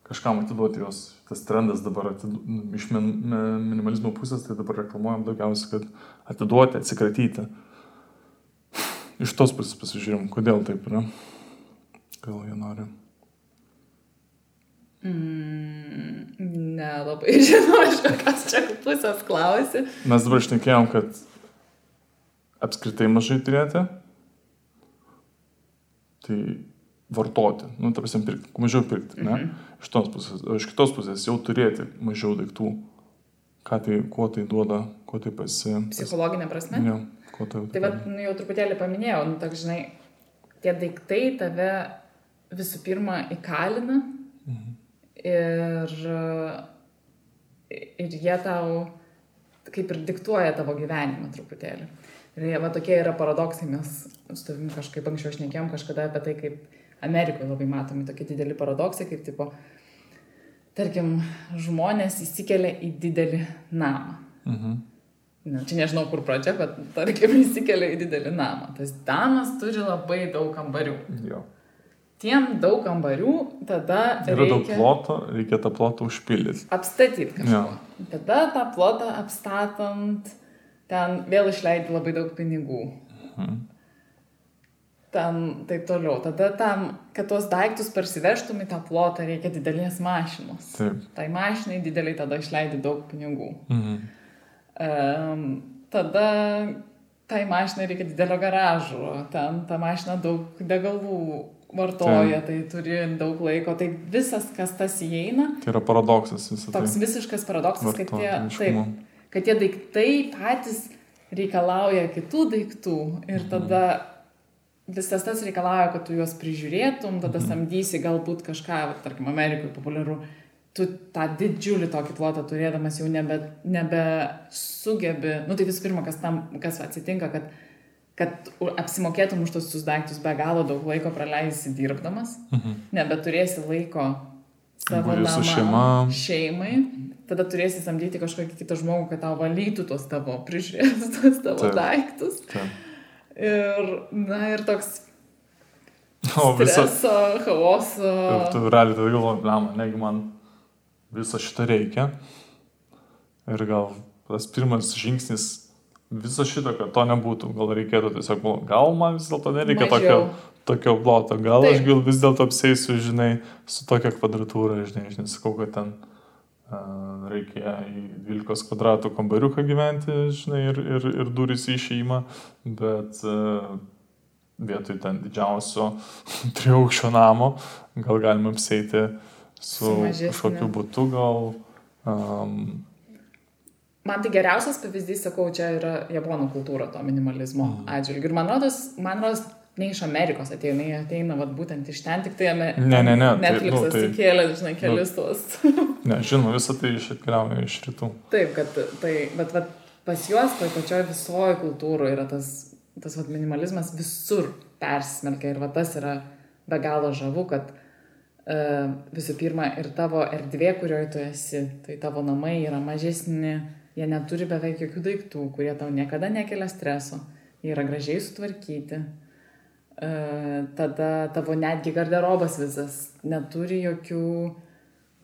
kažkam atiduoti juos. Tas trendas dabar atidu, nu, iš min, minimalizmo pusės, tai dabar reklamuojam daugiausiai, kad atiduoti, atsikratyti. Iš tos pusės pasižiūrėjom, kodėl taip yra. Gal jie nori. Mm, nelabai žinau, iš kokios čia pusės klausi. Mes dabar išnekėjom, kad apskritai mažai turėti, tai vartoti, nu, ta prasme, pirkti, mažiau pirkti, ne? Mhm. Iš tos pusės, o iš kitos pusės jau turėti mažiau daiktų. Ką tai, kuo tai duoda, kuo tai pasi... Psichologinė prasme? Ne, kuo tai... Tai bet, nu, jau truputėlį paminėjau, nu, tak, žinai, tie daiktai tave visų pirma įkalina. Mhm ir, ir jie tau kaip ir diktuoja tavo gyvenimą truputėlį. Ir jie, va, tokie yra paradoksai, mes su tavim kažkaip anksčiau šnekėjom kažkada apie tai, kaip Amerikoje labai matomi tokie dideli paradoksai, kaip tipo, tarkim, žmonės įsikelia į didelį namą. Mhm. Ne, čia nežinau, kur pradžia, bet tarkim, įsikelia į didelį namą. Tas namas turi labai daug kambarių. Jo tiem daug kambarių, tada yra reikia... daug ploto, reikia tą plotą užpildyti. Apstatyti kažką. Tada tą plotą apstatant, ten vėl išleidi labai daug pinigų. Mhm. Ten taip toliau. Tada tam, kad tuos daiktus parsivežtum į tą plotą, reikia didelės mašinos. Taip. Tai mašinai dideliai tada išleidi daug pinigų. Mhm. Tada tai mašinai reikia didelio garažo, ten ta mašina daug degalų vartoja, tai, tai turi daug laiko, tai visas, kas tas įeina. Tai yra paradoksas visas. Toks tai. visiškas paradoksas, kad tie, taip, kad tie daiktai patys reikalauja kitų daiktų ir mhm. tada visas tas reikalauja, kad tu juos prižiūrėtum, tada mhm. samdysi galbūt kažką, tarkim, Amerikoje populiaru, tu tą didžiulį tokį plotą turėdamas jau nebe, nebe sugebi, nu tai visų pirma, kas, tam, kas atsitinka, kad, kad apsimokėtum už tos daiktus be galo daug laiko praleisi dirbdamas, mhm. nebeturėsi laiko savo namą, šeima. šeimai, tada turėsi samdyti kažkokį kitą žmogų, kad tau valytų tuos tavo, prižiūrėtų tuos tavo Taip. daiktus. Taip. Ir, na ir toks O viso... chaoso. Tu realiai tada galvoji, blema, negi man viso šito reikia. Ir gal tas pirmas žingsnis viso šito, kad to nebūtų, gal reikėtų tiesiog, gal man vis dėlto nereikia Mažiau. tokio, tokio ploto, gal Taip. aš gal vis dėlto apsėsiu, žinai, su tokia kvadratūra, žinai, aš nesakau, kad ten uh, reikia į 12 kvadratų kambariuką gyventi, žinai, ir, ir, ir durys į išėjimą, bet uh, vietoj ten didžiausio triaukščio namo gal galima apsėti uh, su, su kažkokiu būtu gal. Um, Man tai geriausias pavyzdys, sakau, čia yra japonų kultūra to minimalizmo mm. atžvilgiu. Ir man rodos, man rodos, ne iš Amerikos ateina, jie ateina vat, būtent iš ten, tik tai jame, ne, ne, ne, Netflixas tai, nu, tai, įkėlė, žinai, kelis nu, tuos. ne, žinoma, visą tai išatkeliauja iš rytų. Taip, kad tai, bet vat, pas juos, toj pačioj visoje kultūroje yra tas, tas vat, minimalizmas visur persmelkia ir vat, tas yra be galo žavu, kad visų pirma ir tavo erdvė, kurioje tu esi, tai tavo namai yra mažesni, jie neturi beveik jokių daiktų, kurie tau niekada nekelia streso, jie yra gražiai sutvarkyti. E, tada tavo netgi garderobas visas neturi jokių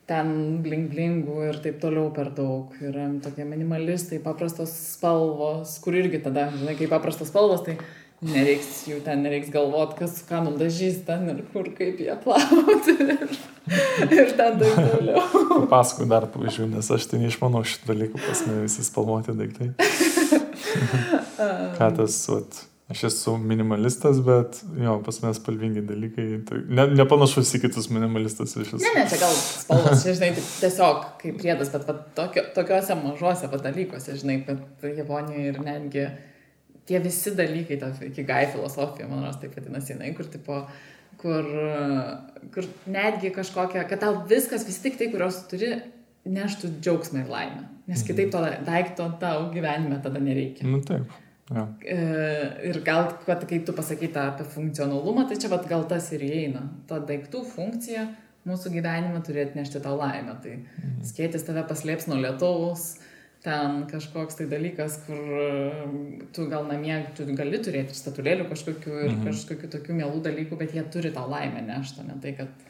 ten bling-blingų ir taip toliau per daug. Yra tokie minimalistai, paprastos spalvos, kur irgi tada, žinai, kai paprastos spalvos, tai nereiks jų ten, nereiks galvot, kas ką nudažys ten ir kur, kaip jie plauti. Ir, ir ten taip toliau. Papasakau dar pavyzdžių, nes aš tai neišmanau šitų dalykų, pas mane visi spalvoti daiktai. ką tas, vat, aš esu minimalistas, bet jo, pas mane spalvingi dalykai. Tai ne, nepanašus į kitus minimalistus iš esmės. Ne, ne, čia gal spalvos, čia, žinai, tiesiog kaip priedas, bet va, tokio, tokiuose mažuose dalykuose, žinai, bet Japonijoje ir netgi tie visi dalykai, ta ikigai filosofija, man rodos, taip vadinasi, jinai, kur, tipo, kur, kur netgi kažkokia, kad tau viskas, visi tik tai, kuriuos turi, neštų džiaugsmą ir laimę. Nes mhm. kitaip to daikto tau gyvenime tada nereikia. Nu taip. Ja. E, ir gal, kai tu pasakyta apie funkcionalumą, tai čia vat, gal tas ir įeina. Ta daiktų funkcija mūsų gyvenime turi atnešti tau laimę. Tai mhm. skėtis tave paslėps nuo lietaus, ten kažkoks tai dalykas, kur tu gal namie, tu gali turėti statulėlių kažkokių ir mhm. kažkokių tokių mielų dalykų, bet jie turi tą laimę nešti, ne tai, kad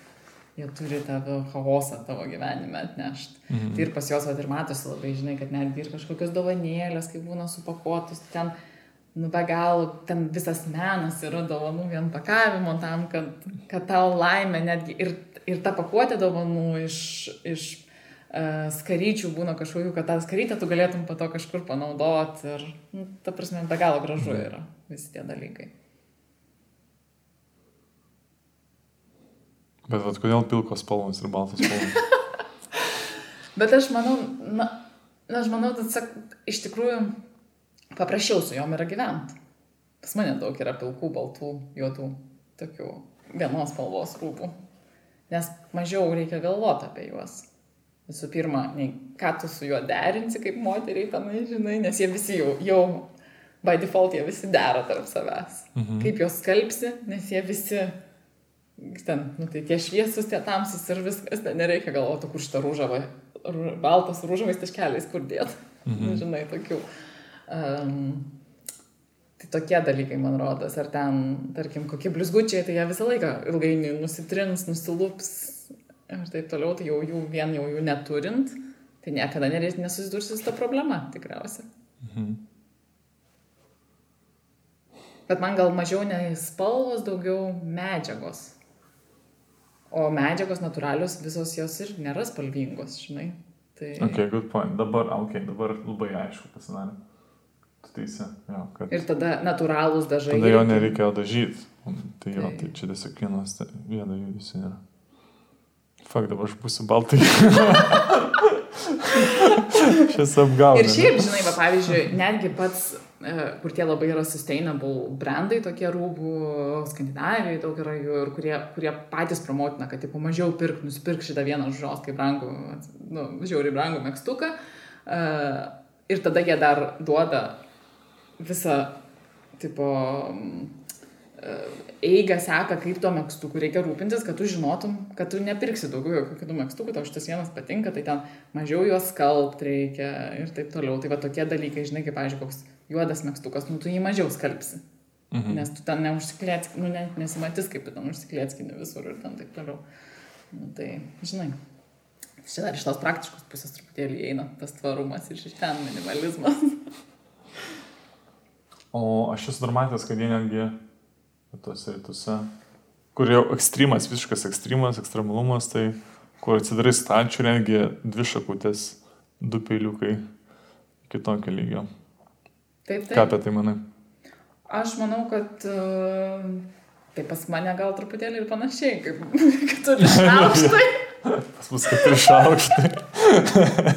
jie turi tavo chaosą tavo gyvenime atnešti. Mhm. Tai ir pas juos ir matosi labai, žinai, kad netgi ir kažkokios dovanėlės, kai būna supakuotus, ten, nu, be galo, ten visas menas yra dovanų vien pakavimo tam, kad, kad tau laimė netgi ir, ir ta pakuotė dovanų iš, iš skaryčių būna kažkokių, kad tą skarytę tu galėtum po to kažkur panaudoti ir, nu, ta prasme, be galo gražu mhm. yra visi tie dalykai. Bet vat, kodėl pilkos spalvos ir baltos spalvos? Bet aš manau, na, aš manau, kad sak, iš tikrųjų paprasčiau su jom yra gyventi. Pas mane daug yra pilkų, baltų, juodų, tokių vienos spalvos rūbų. Nes mažiau reikia galvoti apie juos visų pirma, nei ką tu su juo derinsi kaip moteriai, tenai, žinai, nes jie visi jau, jau by default, jie visi dera tarp savęs. Mhm. Kaip juos skalbsi, nes jie visi, ten, nu tai tie šviesus, tie tamsus ir viskas, ten nereikia galvoti, kur šitą rūžavą, baltas rūžavais taškeliais, kur dėt. Mhm. Nu, žinai, tokių. Um, Tai tokie dalykai, man rodos, ar ten, tarkim, kokie blizgučiai, tai jie visą laiką ilgainiui nusitrins, nusilups, ir taip toliau, tai jau jų vien jau jų neturint, tai niekada nesusidursi su ta problema tikriausiai. Mhm. Bet man gal mažiau nei spalvos, daugiau medžiagos. O medžiagos natūralios visos jos ir nėra spalvingos, žinai. Tai... Ok, good point. Dabar, ok, dabar labai aišku pasidarė. Tu teisi, jo, kad... Ir tada natūralūs dažai. Tada jo nereikėjo dažyti. Tai jo, Tai- tai čia tiesiog vienas viena judesi yra. Fak, dabar aš būsiu baltai. Šis apgauna. Ir šiaip, žinai, va, pavyzdžiui, netgi pats, e, kur tie labai yra sustainable brandai, tokie rūbų, Skandinavijoje daug yra jų ir kurie, kurie patys promotina, kad, tipo, mažiau pirk, nusipirk šitą vieną žos, kaip brangų, nu, žiauriai brangų mėgstuką. E, Ir tada jie dar duoda visą, tipo, eigą seka, kaip tuo mėgstuku reikia rūpintis, kad tu žinotum, kad tu nepirksi daugiau jokių kitų mėgstukų, tau šitas vienas patinka, tai ten mažiau juos skalbti reikia ir taip toliau. Tai va tokie dalykai, žinai, kaip, pavyzdžiui, koks juodas mėgstukas, nu tu jį mažiau skalbsi. Mhm. Nes tu ten neužsiklėtski, nu net nesimatys, kaip ten užsiklėtskini visur ir ten taip toliau. Nu, tai, žinai, čia dar iš tos praktiškos pusės truputėlį eina tas tvarumas ir iš ten minimalizmas. O aš esu dar matęs, kad jie netgi tuose rytuose, kur jau ekstremas, visiškas ekstremas, ekstremalumas, tai kur atsidarai stalčių, netgi dvi šakutės, du peiliukai kitokio lygio. Taip, Ką taip. apie tai manai? Aš manau, kad uh, tai pas mane gal truputėlį ir panašiai, kaip kad turi šaukštai. Pas mus keturi šaukštai.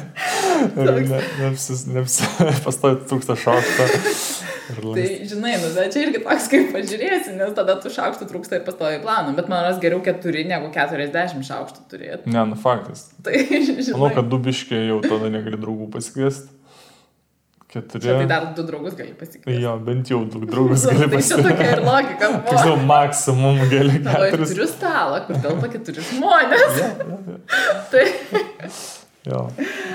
Neapsis, neapsis, pastovi trūksta šaukšto. Tai žinai, nu, bet čia irgi toks kaip pažiūrėsi, nes tada tų šaukštų trūksta ir pastovi planą. Bet man ras geriau keturi negu keturiasdešimt šaukštų turėti. Ne, nu faktas. Tai žinai. Manau, kad du biškiai jau tada negali draugų pasikviesti. Keturi. Čia tai dar du draugus gali pasikviesti. Jo, bent jau du draugus gali Tai čia tokia ir pasikviesti. logika. Tiksliau, maksimum gali keturis. turiu stalą, kur telpa keturi žmonės. Jo, jo, jo. Tai Jo.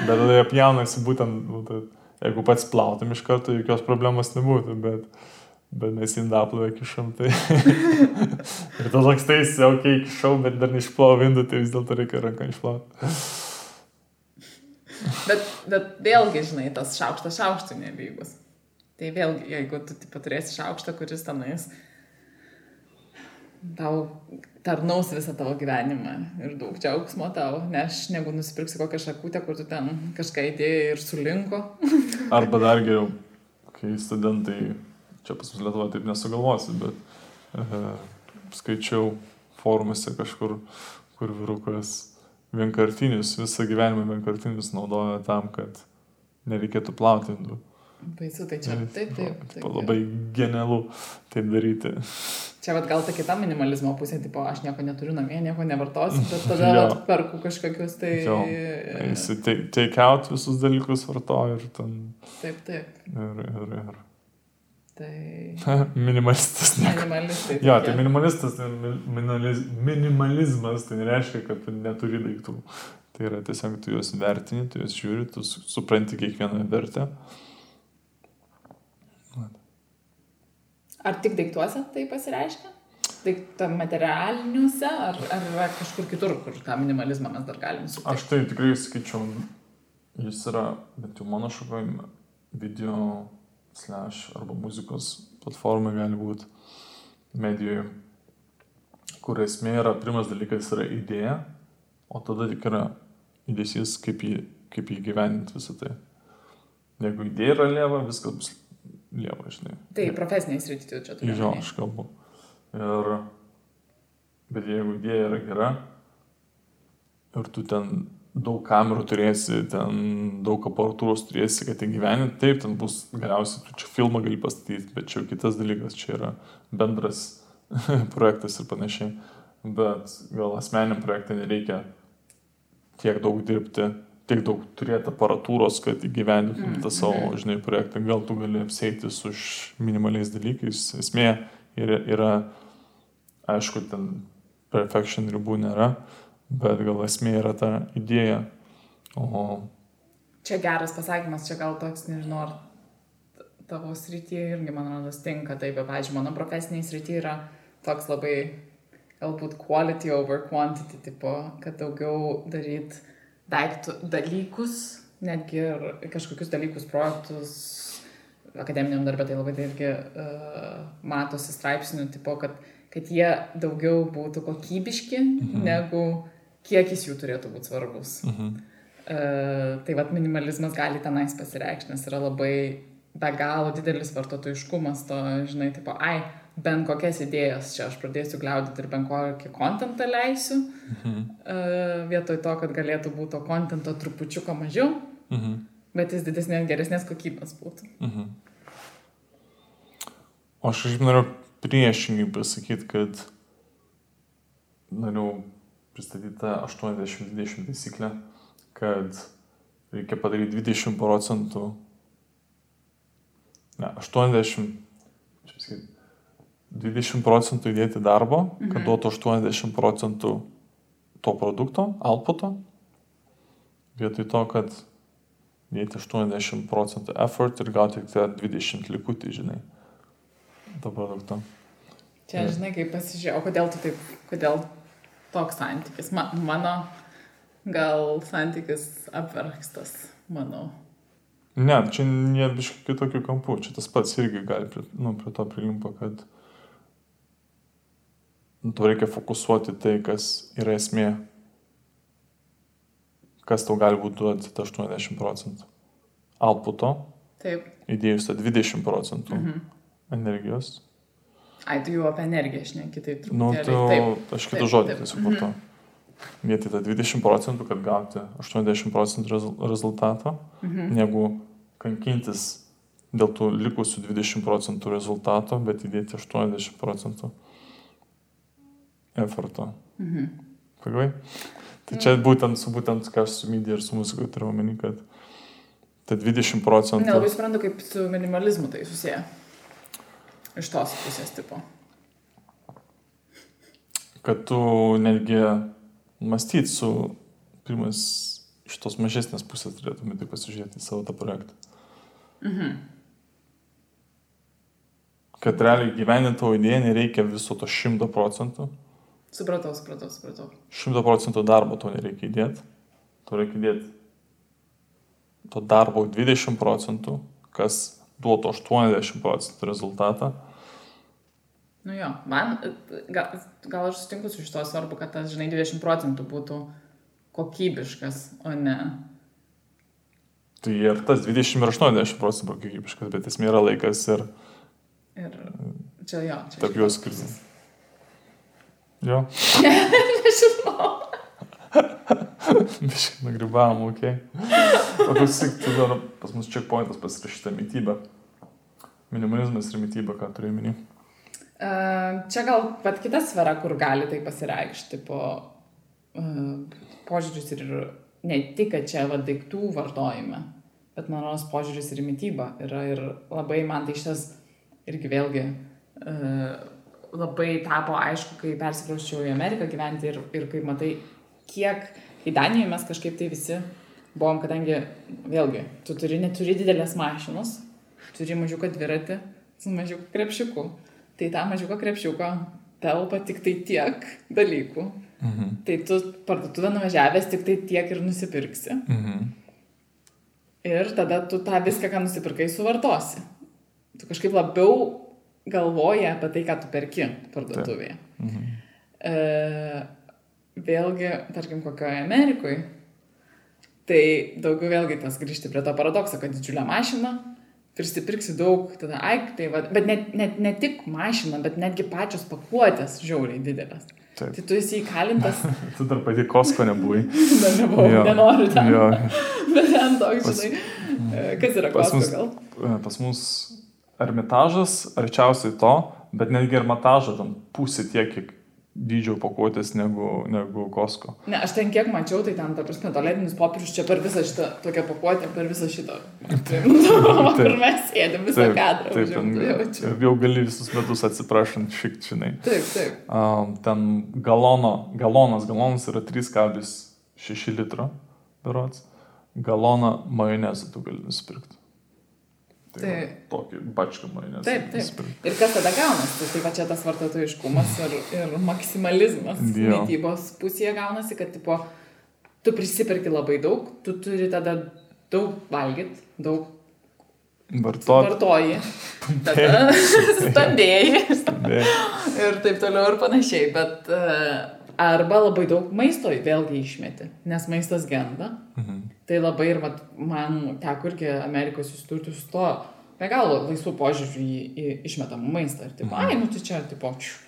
Bet tada jie pjaunasi būtent, būtent, jeigu pats plautum iš karto, jokios problemos nebūtų, bet, bet mes indaplovę kišam, tai... ir tada lakstaisi, okei, okay, kišau, bet dar neišplau vindų, tai vis dėlto reikia ranką išplauti. Bet, bet vėlgi, žinai, tas šaukštas šaukštų nelygus. Tai vėlgi, jeigu tu tipo, turėsi šaukštą, kuris tenais tau tarnaus visą tavo gyvenimą ir daug džiaugsmo tau, nes negu nusipirksi kokią šakutę, kur tu ten kažką įdėjai ir sulinko. Arba dar geriau, kai studentai, čia pas mus Lietuvoje taip nesugalvosi, bet e, skaičiau forumuose kažkur, kur vyrukas vienkartinius, visą gyvenimą vienkartinius naudoja tam, kad nereikėtų plauti indų. Baisu, tai čia. Taip, taip. taip, Tipo, labai genialu taip daryti. Čia vat, gal ta kita minimalizmo pusė, tipo, aš nieko neturiu namie, nieko nevartosiu, bet tada vat, perku kažkokius tai... Jo. Jis take, out visus dalykus vartoja ir ten. Taip, taip. Ir, ir, ir. Tai Minimalistas. Ne. minimalistai. Jo, tai minimalistas, tai mi- minimaliz, minimalizmas, tai nereiškia, kad tu neturi daiktų. Tai yra tiesiog tu juos vertini, tu juos žiūri, tu su- supranti kiekvieną vertę. Ar tik daiktuose tai pasireiškia? Tam materialiniuose, ar, ar yra kažkur kitur, kur tą minimalizmą mes dar galim sutikti? Aš tai tikrai sakyčiau, jis yra, bent jau mano šakoje, video slash arba muzikos platformai gali būti medijoje, kur esmė yra, pirmas dalykas yra idėja, o tada tik yra įdėsys, kaip jį, kaip jį gyveninti visą tai. Jeigu idėja yra lieva, viskas bus lieva, žinai. Tai profesiniai srity čia turiu. Omeny. aš kalbu. Ir, bet jeigu idėja yra gera ir tu ten daug kamerų turėsi, ten daug aparatūros turėsi, kad tai gyveni, taip, ten bus galiausiai, tu čia filmą gali pastatyti, bet čia jau kitas dalykas, čia yra bendras projektas ir panašiai. Bet gal asmeniam projektui nereikia tiek daug dirbti, tiek daug turėti aparatūros, kad įgyvendintum tą savo, žinai, projektą. Gal tu gali apseitis už minimaliais dalykais. Esmė yra, yra aišku, ten perfection ribų nėra, bet gal esmė yra ta idėja. O Čia geras pasakymas, čia gal toks, nežinau, ar tavo srityje irgi, man rodos, tinka. Taip, bet, pavyzdžiui, mano profesiniai srityje yra toks labai, galbūt quality over quantity, tipo, kad daugiau daryt daiktų, dalykus, netgi ir kažkokius dalykus, projektus, akademiniam darbė tai labai tai irgi uh, matosi straipsnių, tipo, kad, kad jie daugiau būtų kokybiški, mhm. negu kiekis jų turėtų būti svarbus. mhm. Uh, tai vad minimalizmas gali tenais pasireikšti, nes yra labai be galo didelis vartotojiškumas to, žinai, tipo, ai, bent kokias idėjas čia aš pradėsiu gliaudyti ir bent kokį kontentą leisiu, mhm. uh, vietoj to, kad galėtų būti to kontento trupučiuką mažiau, mhm. bet jis didesnės, geresnės kokybės būtų. Mhm. O aš šiaip noriu priešingai pasakyti, kad noriu pristatyti tą 80-20 taisyklę kad reikia padaryti 20 procentų, ne, 80, čia sakyti, 20 procentų įdėti darbo, mhm. kad duotų 80 procentų to produkto, outputo, vietoj to, kad dėti 80 procentų effort ir gauti tik 20 likutį, žinai, to produkto. Čia, žinai, kaip pasižiūrėjau, kodėl tu taip, kodėl toks santykis. Ma, mano gal santykis apverkstas, manau. Ne, čia nėra biškai kitokių kampų, čia tas pats irgi gali prie, nu, prie to prilimpa, kad nu, tu reikia fokusuoti tai, kas yra esmė, kas tau gali būti duoti tą 80 procentų outputo, Taip. įdėjus tą 20 procentų mhm. energijos. Ai, tu jau apie energiją, žinai, kitaip. Nu, tu, taip, aš kitą žodį vartoju. Mhm vietoj tą 20 procentų, kad gauti 80 procentų rezultatą, mhm. negu kankintis dėl tų likusių 20 procentų rezultato, bet įdėti 80 procentų efforto. Mhm. Pagavai? Tai čia būtent su būtent, ką aš su medija ir su muzika turiu omeny, kad tai 20 procentų. Nelabai suprantu, kaip su minimalizmu tai susiję. Iš tos pusės tipo. Kad tu netgi mąstyti su, pirmas, iš tos mažesnės pusės turėtume tai pasižiūrėti į savo tą projektą. Mhm. Kad realiai gyveninti tavo idėją nereikia viso to šimto procentų. Supratau, supratau, supratau. Šimto procentų darbo to nereikia įdėti. To reikia įdėti to darbo 20 procentų, kas duotų 80 procentų rezultatą. Nu jo, man, gal, gal aš sutinku su šito svarbu, kad tas, žinai, 20 procentų būtų kokybiškas, o ne. Tai ir tas 20 ir 80 procentų kokybiškas, bet esmė yra laikas ir... Ir čia jo. Čia tarp juos skirtis. Jo. Nežinau. Biškai nagribavom, ok. O klausyk, tu dar pas mus checkpointas pasirašyta mytyba. Minimalizmas ir mytyba, ką turiu minį. Čia gal pat kita sfera, kur gali tai pasireikšti po požiūris ir ne tik, kad čia va daiktų vartojime, bet mano požiūris ir mytyba yra ir labai man tai šitas irgi vėlgi labai tapo aišku, kai persikrausčiau į Ameriką gyventi ir, ir kaip matai, kiek į Daniją mes kažkaip tai visi buvom, kadangi vėlgi, tu turi, neturi didelės mašinos, turi mažiuką dviratį su mažiuku krepšiuku tai tą mažiuką krepšiuką telpa tik tai tiek dalykų. Mhm. Tai tu parduotuvę nuvažiavęs tik tai tiek ir nusipirksi. Mhm. Ir tada tu tą viską, ką nusipirkai, suvartosi. Tu kažkaip labiau galvoji apie tai, ką tu perki parduotuvėje. Mhm. E, vėlgi, tarkim, kokioje Amerikoje, tai daugiau vėlgi tas grįžti prie to paradokso, kad didžiulė mašina, prisipirksi daug, tada aik, tai va, bet net, net, ne tik mašina, bet netgi pačios pakuotės žiauriai didelės. Taip. Tai tu esi įkalintas. tu dar pati kosko nebuvai. dar nebuvau, jo. nenoriu ten. Jo. bet ten toks, pas, žinai, e, kas yra kosko mus, gal? E, pas mus ermitažas arčiausiai to, bet netgi ermitažą tam pusė tiek, kiek dydžio pakuotės negu, negu Kosko. Ne, aš ten kiek mačiau, tai ten, ta prasme, tualetinis popierius čia per visą šitą tokią pakuotę, per visą šitą. Kur mes sėdėm visą taip, kadrą. Taip, ten, jau, jau gali visus metus atsiprašant šik, žinai. Taip, taip. Um, ten galono, galonas, galonas yra 3,6 litro, berots. Galoną majonezą tu gali nusipirkti. Tai, tai tokį bačką majonezą. Taip, taip. Ir kas tada gaunasi? Tai, tai va čia tas vartotojiškumas ir, ir maksimalizmas jo. mytybos pusėje gaunasi, kad tipo, tu prisiperki labai daug, tu turi tada daug valgyti, daug Vartot. vartoji. Tada stambėjai. ir taip toliau ir panašiai. Bet uh, Arba labai daug maisto vėlgi išmeti, nes maistas genda. Mhm. Tai labai ir vat, man teko irgi Amerikos susidurti su to be galo laisvų požiūrių į, į išmetamą maistą. Ir tipo, Mhm. ai, nu tai čia, tipo, čiu,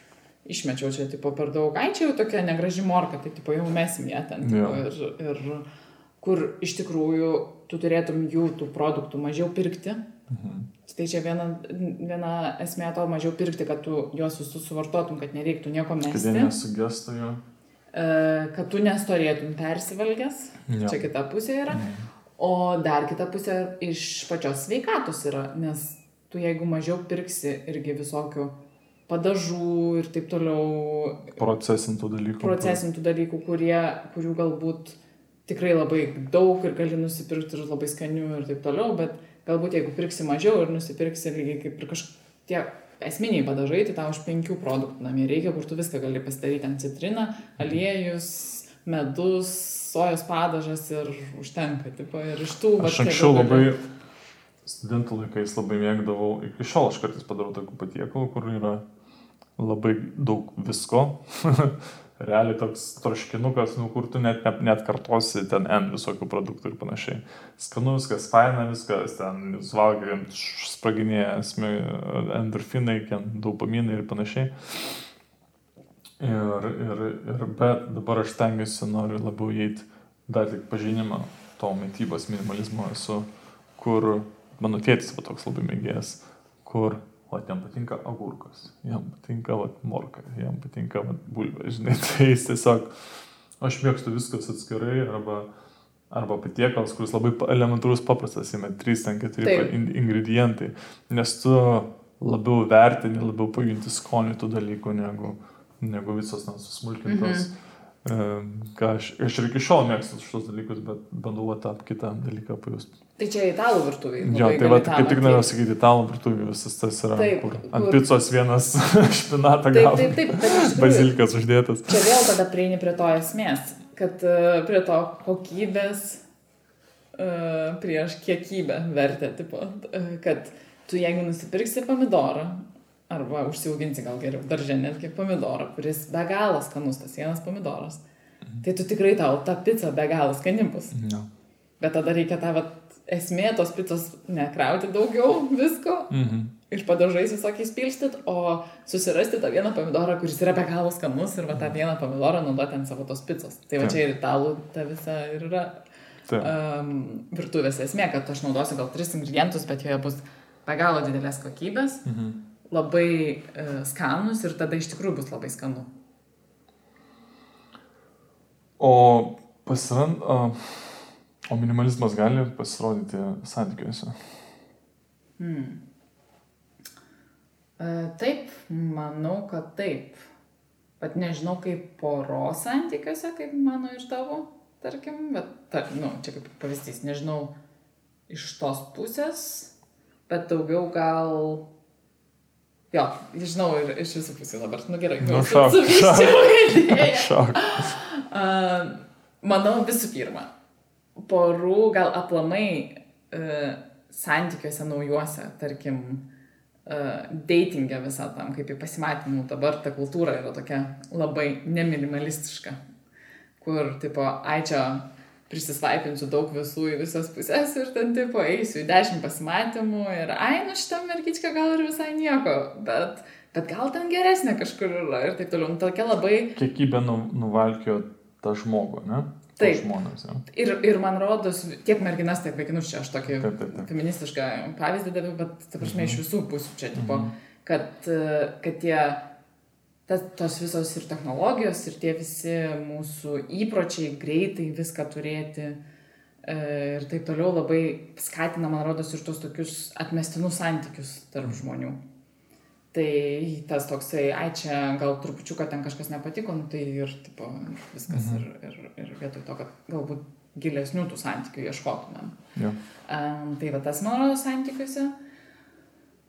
išmečiau čia, tipo, per daug, ai, čia jau tokia negraži morka, tai, tipo, jau mesim ją ten. Tipo, Jo. ir, ir kur iš tikrųjų tu turėtum jų tų produktų mažiau pirkti. Mhm. Tai čia viena, viena esmė to mažiau pirkti, kad tu juos visus suvartotum, kad nereiktų nieko Kad mesti. jie nesugestų jo. E, kad tu nestorėtum persivalgęs. Jo. Čia kita pusė yra. Mhm. O dar kita pusė iš pačios sveikatos yra, nes tu jeigu mažiau pirksi irgi visokių padažų ir taip toliau Procesintų dalykų. procesintų dalykų, kurie, kurių galbūt tikrai labai daug ir gali nusipirkti ir labai skanių ir taip toliau, bet galbūt jeigu pirksi mažiau ir nusipirksi lygiai kaip ir kažkokie esminiai padažai, tai tau už penkių produktų namie reikia, kur tu viską gali pasidaryti. Ant citriną, aliejus, medus, sojos padažas ir užtenka, tipo, ir iš tų... Aš anksčiau labai, studentų laikais labai mėgdavau, iki šiol aš kartais padarau tokių patiekalų, kur yra labai daug visko. Realiai toks troškinukas, nu, kur tu net, net, net kartosi ten N visokių produktų ir panašiai. Skanu viskas, faina viskas, ten spraginėja sme- endorfinai, dopaminai ir panašiai. Ir, ir, ir bet dabar aš stengiuosi, noriu labiau įeiti dar tik pažinimą to mytybos minimalizmo esu, kur mano tėtis buvo toks labai mėgėjas, kur, o jam patinka agurkas, jam patinka vat, morka, jam patinka vat, bulvė, žinai, tai jis tiesiog, aš mėgstu viskas atskirai arba, arba patiekalas, kuris labai elementarus paprastas, jame 3-4 Taip. ingredientai, nes tu labiau vertini, labiau pajunti skonį tų dalykų negu, negu visos ten susmulkintos. Mhm. Ką aš, aš ir iki šiol mėgstu šitos dalykus, bet bandau tą kitą dalyką pajusti. Tai čia italų virtuviai. Jo, tai va, kaip tik norėjau sakyti, italų virtuvė visas tas yra, Taip, kur kur- ant picos vienas špinatą Taip, gavo, taip, taip, iš tikrųjų- bazilikas uždėtas. Čia vėl tada prieini prie to esmės, kad e, prie to kokybės e, prieš kiekybę vertę, tipo, e, kad tu jeigu nusipirksi pomidorą, arba užsiauginsi gal geriau daržė netgi pomidorą, kuris be galo skanus, tas vienas pomidoras, tai tu tikrai tau ta pica be galo skani bus. Jo. Bet tada reikia tą vat, esmė tos picos nekrauti daugiau visko Mhm. ir padažais visokiais pilstyt, o susirasti tą vieną pomidorą, kuris yra be galo skanus ir va tą vieną pomidorą naudoti ant savo tos picos. Tai va čia ir italų ta visa ir yra Taip. um, virtuvės esmė, kad aš naudosiu gal tris ingredientus, bet joje bus be galo didelės kokybės, Mhm. Labai uh, skanus ir tada iš tikrųjų bus labai skanu. O pasirand, o, minimalizmas gali pasirodyti santykiuose. Hmm. Uh, taip, manau, kad taip. Bet nežinau, kaip poros santykiuose, kaip mano ir tavo, tarkim, bet, tarkim, nu, čia kaip pavyzdys, nežinau iš tos pusės, bet daugiau gal... Jo, žinau ir iš visų pusių dabar, nu gerai, Nu, šok, idėją. Šok. Uh, manau visų pirma, porų gal aplamai uh, santykiuose naujuose, tarkim, uh, datingė visą tam, kaip į pasimatymų, dabar ta kultūra yra tokia labai neminimalistiška, kur, tipo, ai čia prisisvaipinsiu daug visų į visas pusės ir ten, tipo, eisiu į dešimt pasimatymų ir, ai, nu šitą mergičką gal ir visai nieko, bet, bet gal ten geresnė kažkur yra ir taip toliau. Nu, tokia labai Kiekybė nu, nuvalkio tą žmogų, ne? Taip. Žmonės, jo. Ir, ir man rodos, tiek merginas, tiek vaikinus čia aš tokį Taip, taip, taip. feministišką pavyzdį daviau, bet, ta prasme, iš visų pusių čia, tipo, Mhm. kad, kad tie, tas, tos visos ir technologijos, ir tie visi mūsų įpročiai greitai viską turėti e, ir taip toliau labai skatina, man rodos, ir tos tokius atmestinus santykius tarp žmonių. Tai tas toksai, ai čia gal trupučiuką ten kažkas nepatiko, nu, tai ir tipo, viskas. Mhm. Ir, ir, ir vietoj to, kad galbūt gilesnių tų santykių ieškotumėm. Jo. Um, tai va tas, man rodo, santykiuose.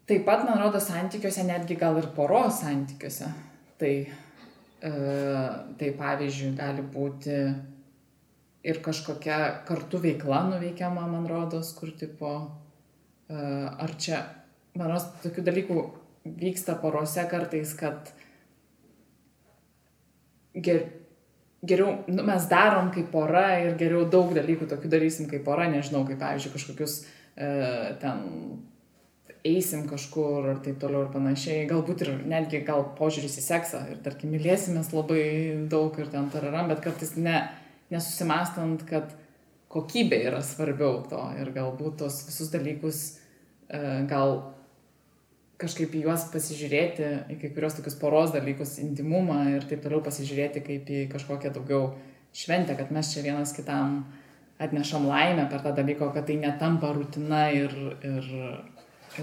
Taip pat, man rodo, santykiuose, netgi gal ir poros santykiuose. Tai, uh, tai pavyzdžiui, gali būti ir kažkokia kartu veikla nuveikiama, man rodos, kur tipo, uh, ar čia, man rodos, tokių dalykų vyksta porose kartais, kad ger, geriau, nu, mes darom kaip pora ir geriau daug dalykų tokių darysim kaip pora, nežinau, kaip, pavyzdžiui, kažkokius e, ten eisim kažkur ir taip toliau ir panašiai, galbūt ir netgi gal požiūris į seksą ir tarkim mylėsimės labai daug ir ten tararam, bet kartais ne, nesusimastant, kad kokybė yra svarbiau to ir galbūt tos visus dalykus e, gal kažkaip į juos pasižiūrėti, į kai kurios tokius poros dalykus, intimumą ir taip toliau pasižiūrėti kaip į kažkokią daugiau šventę, kad mes čia vienas kitam atnešam laimę per tą dalyką, kad tai netampa rutina ir, ir,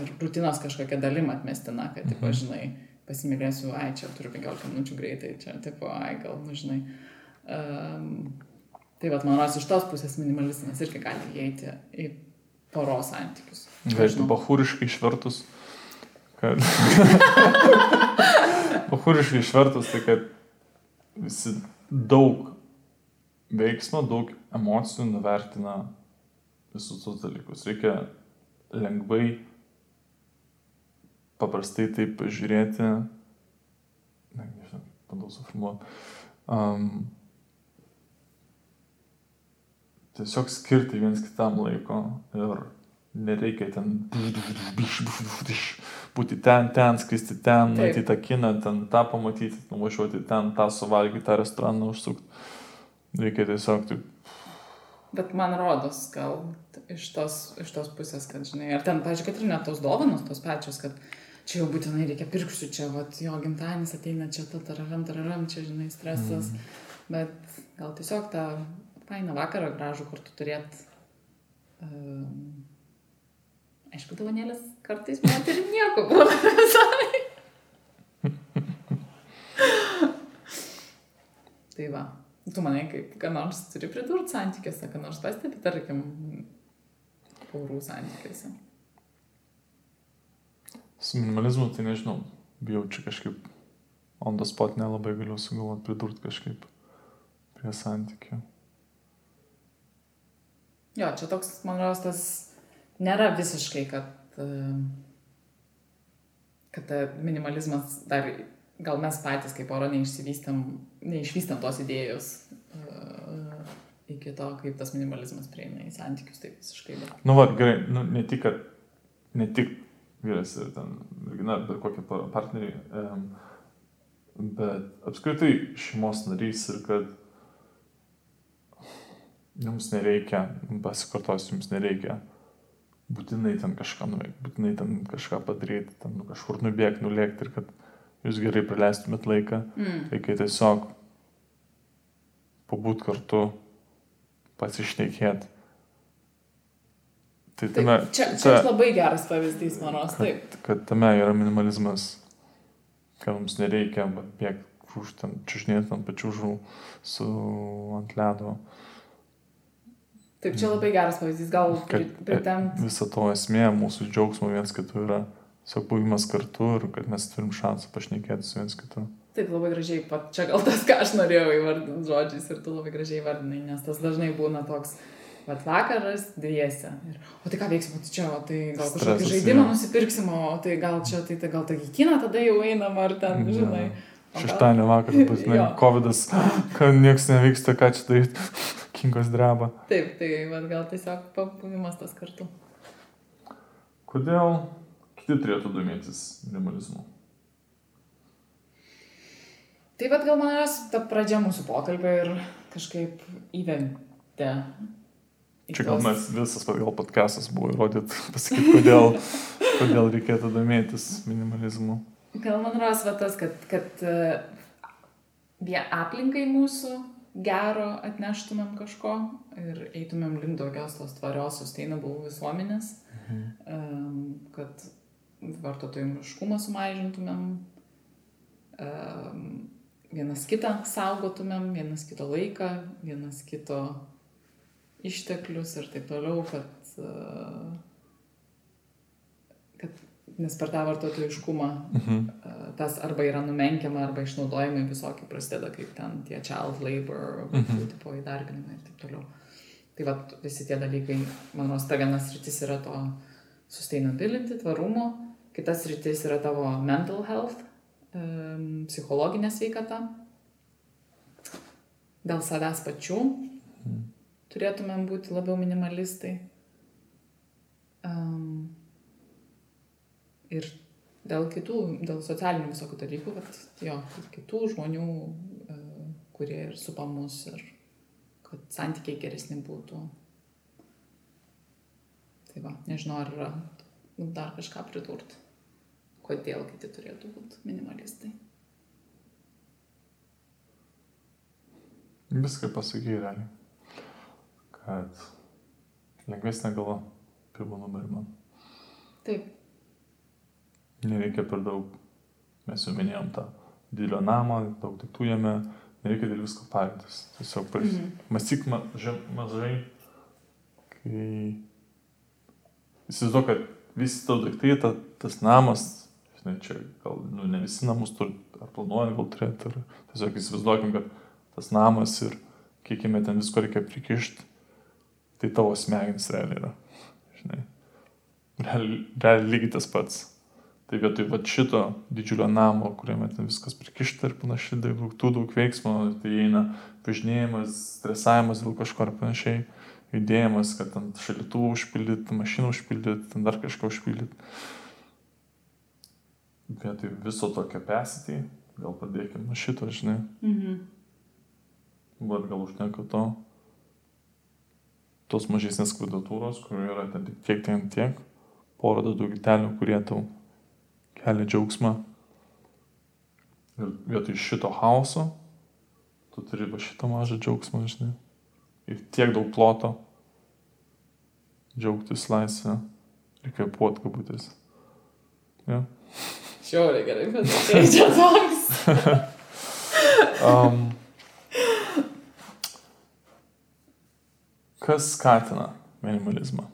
ir rutinos kažkokia dalim atmestina, kad, tipo, Mhm. žinai, pasimylėsiu, ai, čia turiu 15 minučių greitai, čia, tipo, ai, gal, nu, žinai. Um, tai vad, man rodos, iš tos pusės minimalizmas irgi gali įeiti į poros santykius. Galėtų bahūriškai išvertus. Kad... bahūriškai išvertus, tai kad visi daug veiksmo, daug emocijų nuvertina visus tos dalykus. Reikia lengvai, paprastai taip žiūrėti. Ne, nežinau, bandau suformuoti. Um, tiesiog skirti viens kitam laiko ir nereikia ten būti ten, ten, skristi ten, matyti tą kiną, ten tą pamatyti, nuvažiuoti ten, tą suvalgyti, tą restoraną užsukti. Reikia tiesiog taip. Bet man rodos, gal iš tos, iš tos pusės, kad, žinai, ar ten, pažiūrėk, kad ir net tos dovanos tos pačios, kad čia jau būtinai reikia pirksiu, čia, vat, jo gimtadienis ateina, čia ta tararam, tararam, čia, žinai, stresas. Mm. Bet gal tiesiog tą fainą vakarą gražų kartu turėt. Um, aišku, dovanėlės kartais net ir nieko būna visai. tai va. Tu manai, kaip, ką nors turi pridurti santykiuose, ką nors pastebi, tarkim, porų santykiuose. Su minimalizmu tai nežinau, bijau čia kažkaip on the spot nelabai galiu sugalvoti pridurti kažkaip prie santykių. Jo, čia toks, man rodos, tas nėra visiškai, kad, kad minimalizmas dar, gal mes patys kaip pora neišsivystam, neišvystam tos idėjos uh, iki to, kaip tas minimalizmas prieina į santykius, taip visiškai. Bet... Nu, va, gerai, nu, ne tik, kad, ne tik vyras ir ten, mergina, bet kokie pa- partneriai, um, bet apskritai šeimos narys ir kad jums nereikia, pasikartosiu, jums nereikia būtinai ten kažką nuveikti, būtinai ten kažką padaryti, ten nu, kažkur nubėgti, nulėkti ir kad jūs gerai praleistumėt laiką. Mm. Reikia tiesiog pabūt kartu, pasišnekėti. Tai tame, Taip, čia, čia labai geras pavyzdys, man rodos, taip. kad, kad tame yra minimalizmas, kad mums nereikia bėgti ten, čiužnėti ant pačių žuvų su ant ledo. Taip, čia labai geras pavyzdys, gal Kad pritempt. Viso to esmė, mūsų džiaugsmo viens kitų yra tiesiog buvimas kartu ir kad mes turim šansą pašnekėti su viens kitu. Taip, labai gražiai, pat čia gal tas, ką aš norėjau įvardinti žodžiais ir tu labai gražiai įvardinai, nes tas dažnai būna toks, vat vakaras dviese. Ir, o tai ką veiksim, tai čia, o tai gal kažkokį žaidimą jo. nusipirksim, o tai gal čia, tai, tai gal tai į kiną tada jau einam, ar ten, Jo. žinai. Šeštadienio vakarą, būtinai, Jo. COVID, kad niekas nevyksta, ką čia daryti, kinkos dreba. Taip, tai gal tiesiog pabuvimas tas kartu. Kodėl kiti turėtų domėtis minimalizmu? Tai vad gal man yra ta pradžia mūsų pokalbio ir kažkaip įventė. Čia gal mes visas gal podcastas buvo įrodyt, pasakyti, kodėl, kodėl reikėtų domėtis minimalizmu. Gal man ras va tas, kad, kad e, vie aplinkai mūsų gero atneštumėm kažko ir eitumėm link daugios tos tvarios, sustainable visuomenės, um, kad vartotojimiškumą sumažintumėm, um, vienas kitą saugotumėm, vienas kito laiką, vienas kito išteklius ir taip toliau, kad, uh, kad nes per tą vartotojiškumą Mhm. uh, tas arba yra numenkiama, arba išnaudojimai visokie prasideda, kaip ten tie child labor, Mhm. tipo įdarbinimai ir taip toliau. Tai va, visi tie dalykai, manau, ta vienas rytis yra to sustainability, tvarumo, kitas rytis yra tavo mental health, psichologinė sveikata. dėl savęs pačių turėtumėm būti labiau minimalistai. Ir dėl kitų, dėl socialinių visokių dalykų, kad jo, kitų žmonių, e, kurie ir supa mus ir kad santykiai geresni būtų. Tai va, nežinau, ar yra dar kažką pridurti. Kodėl kiti turėtų būti minimalistai. Viską pasakai realiai. Kad lengvesnė galva pirmo numerį man. Taip. Nereikia per daug, mes jau minėjom tą didelio namą, daug daiktų jame, nereikia dėl visko parintis. Tiesiog pars... mhm. mąstyk mažai, mažai, kai įsivaizduoju, kad visi tavo daiktai, ta, tas namas, žinai, čia gal nu, ne visi namus turi, ar planuoja gal turėti, ar tiesiog įsivaizduokim, kad tas namas ir kiek jame ten visko reikia prikišti, tai tavo smegenys realiai yra. Žinai. Realiai, realiai lygiai tas pats. Tai vietoj va šito didžiulio namo, kuriame ten viskas prikišta ir panašiai, daug tų daug veiksmo, tai eina važinėjimas, stresavimas dėl kažko ar panašiai, judėjimas, kad ant šalitų užpildyti, mašiną užpildyti, dar kažką užpildyti. Vietoj viso to capacity, gal padėkime nuo šito, žinai. Mhm bet gal užtenka to, tos mažesnės kvadratūros, kur yra ten tik tiek, tiek, tiek, porą daugiau gitelių, kurie tau kelia džiaugsmą. Ir vietoj šito chaoso, tu turi va šitą mažą džiaugsmą, žinai. Ir tiek daug ploto. Džiaugtis laisvę. Reikia puot kabutės. Ja. Šiauriai gerai, bet tai čia toks. um, Kas skatina minimalizmą?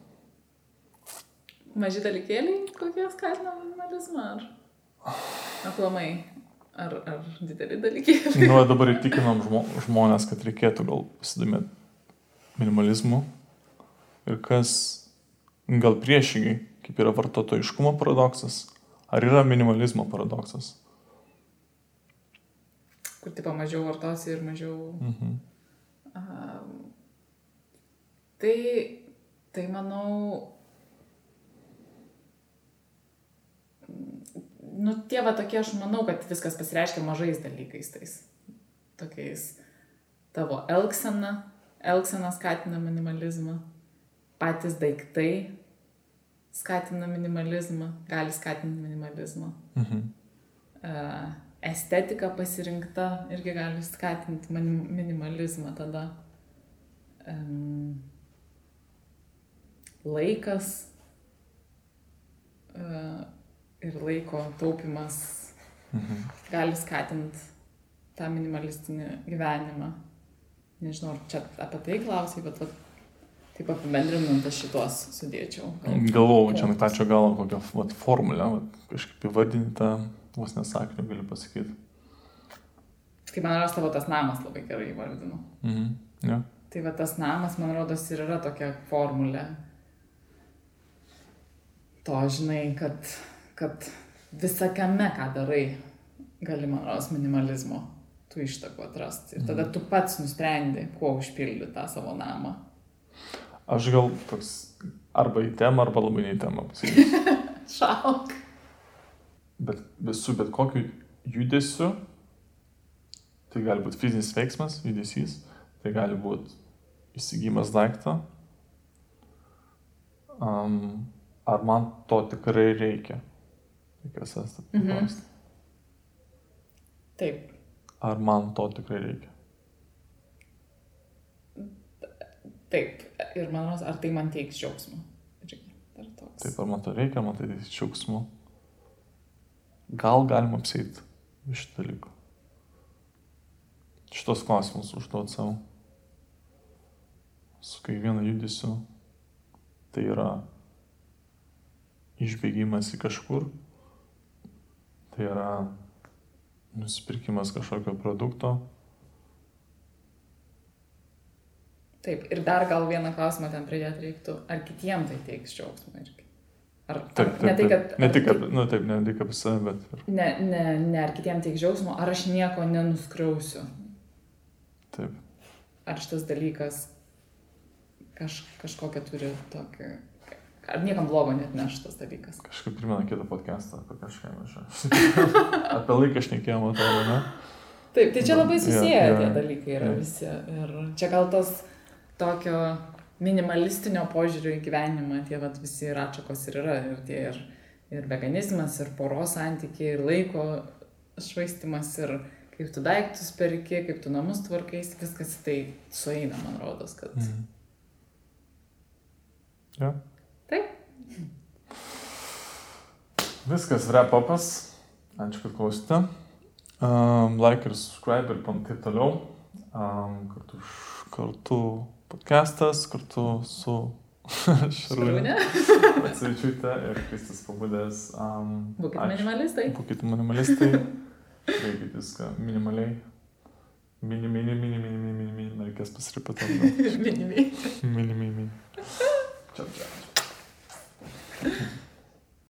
Maži dalykėliai, kokie skatina minimalizmą? Ar aplamai? Ar, ar dideli dalykėliai? Nu, dabar įtikinom žmo, žmonės, kad reikėtų gal pasidomėti minimalizmu. Ir kas gal priešingai, kaip yra vartotojiškumo paradoksas, ar yra minimalizmo paradoksas? Kur tipo mažiau vartosi ir mažiau... Mhm. Um, Tai, tai manau, nu, tie va tokie, aš manau, kad viskas pasireiškia mažais dalykais tais. Tokiais tavo elgsena, elgsena skatina minimalizmą, patys daiktai skatina minimalizmą, gali skatinti minimalizmą. Mhm. Uh, estetika pasirinkta irgi gali skatinti minimalizmą tada. Laikas uh, ir laiko taupimas mhm. gali skatinti tą minimalistinį gyvenimą. Nežinau, ar čia apie tai klausai, bet vat, taip apibendrinant aš šitos sudėčiau. Galvojau, čia nutačio galvo kokią vat, formulę, vat, kažkaip įvardinti, vos nesakiniu galiu pasakyti. Kaip man rodos, tavo tas namas labai gerai įvardinu. Mhm. Ja. Tai va tas namas, man rodos, ir yra tokia formulė, to žinai, kad, kad visakame, ką darai, gali, man rodos, minimalizmo tų ištakų atrasti. Ir tada mhm. tu pats nusprendi, kuo užpildyti tą savo namą. Aš gal toks arba į temą, arba labai ne į temą pasakysiu. Šauk. Bet visų, bet kokiu judesiu, tai gali būti fizinis veiksmas, judesys, tai gali būti įsigymas daiktą, um, ar man to tikrai reikia? Reikės esate paklausti. Mhm. Taip. Ar man to tikrai reikia? Taip. Ir man rodos, ar tai man teiks džiaugsmą? Taip, ar man to reikia, man tai teiks džiaugsmų. Gal galima apsėti iš dalykų. Šitos klausimus užduot savo. Su kiekvienu judesiu tai yra išbėgimas į kažkur, tai yra nusipirkimas kažkokio produkto. Taip, ir dar gal vieną klausimą ten pridėti reiktų, ar kitiem tai teiks džiaugsmą irgi. Ar, taip, taip, ne tai, kad... Ne tik, kad, nu taip, ne tik apie save, bet... Ne, ne, ne, ar kitiem teiks džiaugsmo, ar aš nieko nenuskriausiu. Taip. ar šitas dalykas kaž, kažkokią turi tokį, ar niekam blogo net neš šitas dalykas. Kažkaip primena kitą podcastą apie kažką mažą. apie laiką šnekėjom, atrodo, ne? Taip, tai čia labai susiję jo, tie jo. dalykai yra Jo. visi. Ir čia gal tas tokio minimalistinio požiūrio į gyvenimą, tie vat, visi ir atšakos ir yra. Ir, tie, ir, ir veganizmas, ir poros santykiai, ir laiko švaistimas, ir kaip tu daiktus perki, kaip tu namus tvarkais, viskas tai sueina, man rodos, kad. Mhm. Jo. Taip. Viskas, wrap upas. Ačiū, kad klausėte. Um, like ir subscribe ir taip toliau. Um, kartu, kartu podcastas, kartu su Šarūnė. Atsičiūtė ir Kristas pabudęs. Um, būkite ačiū. minimalistai. Būkite minimalistai. Reikite viską minimaliai. Mini, mini, mini, mini, mini, mini, mini. Reikės pasiripėti. Minimiai. Mini, mini, mini. Čia, čia.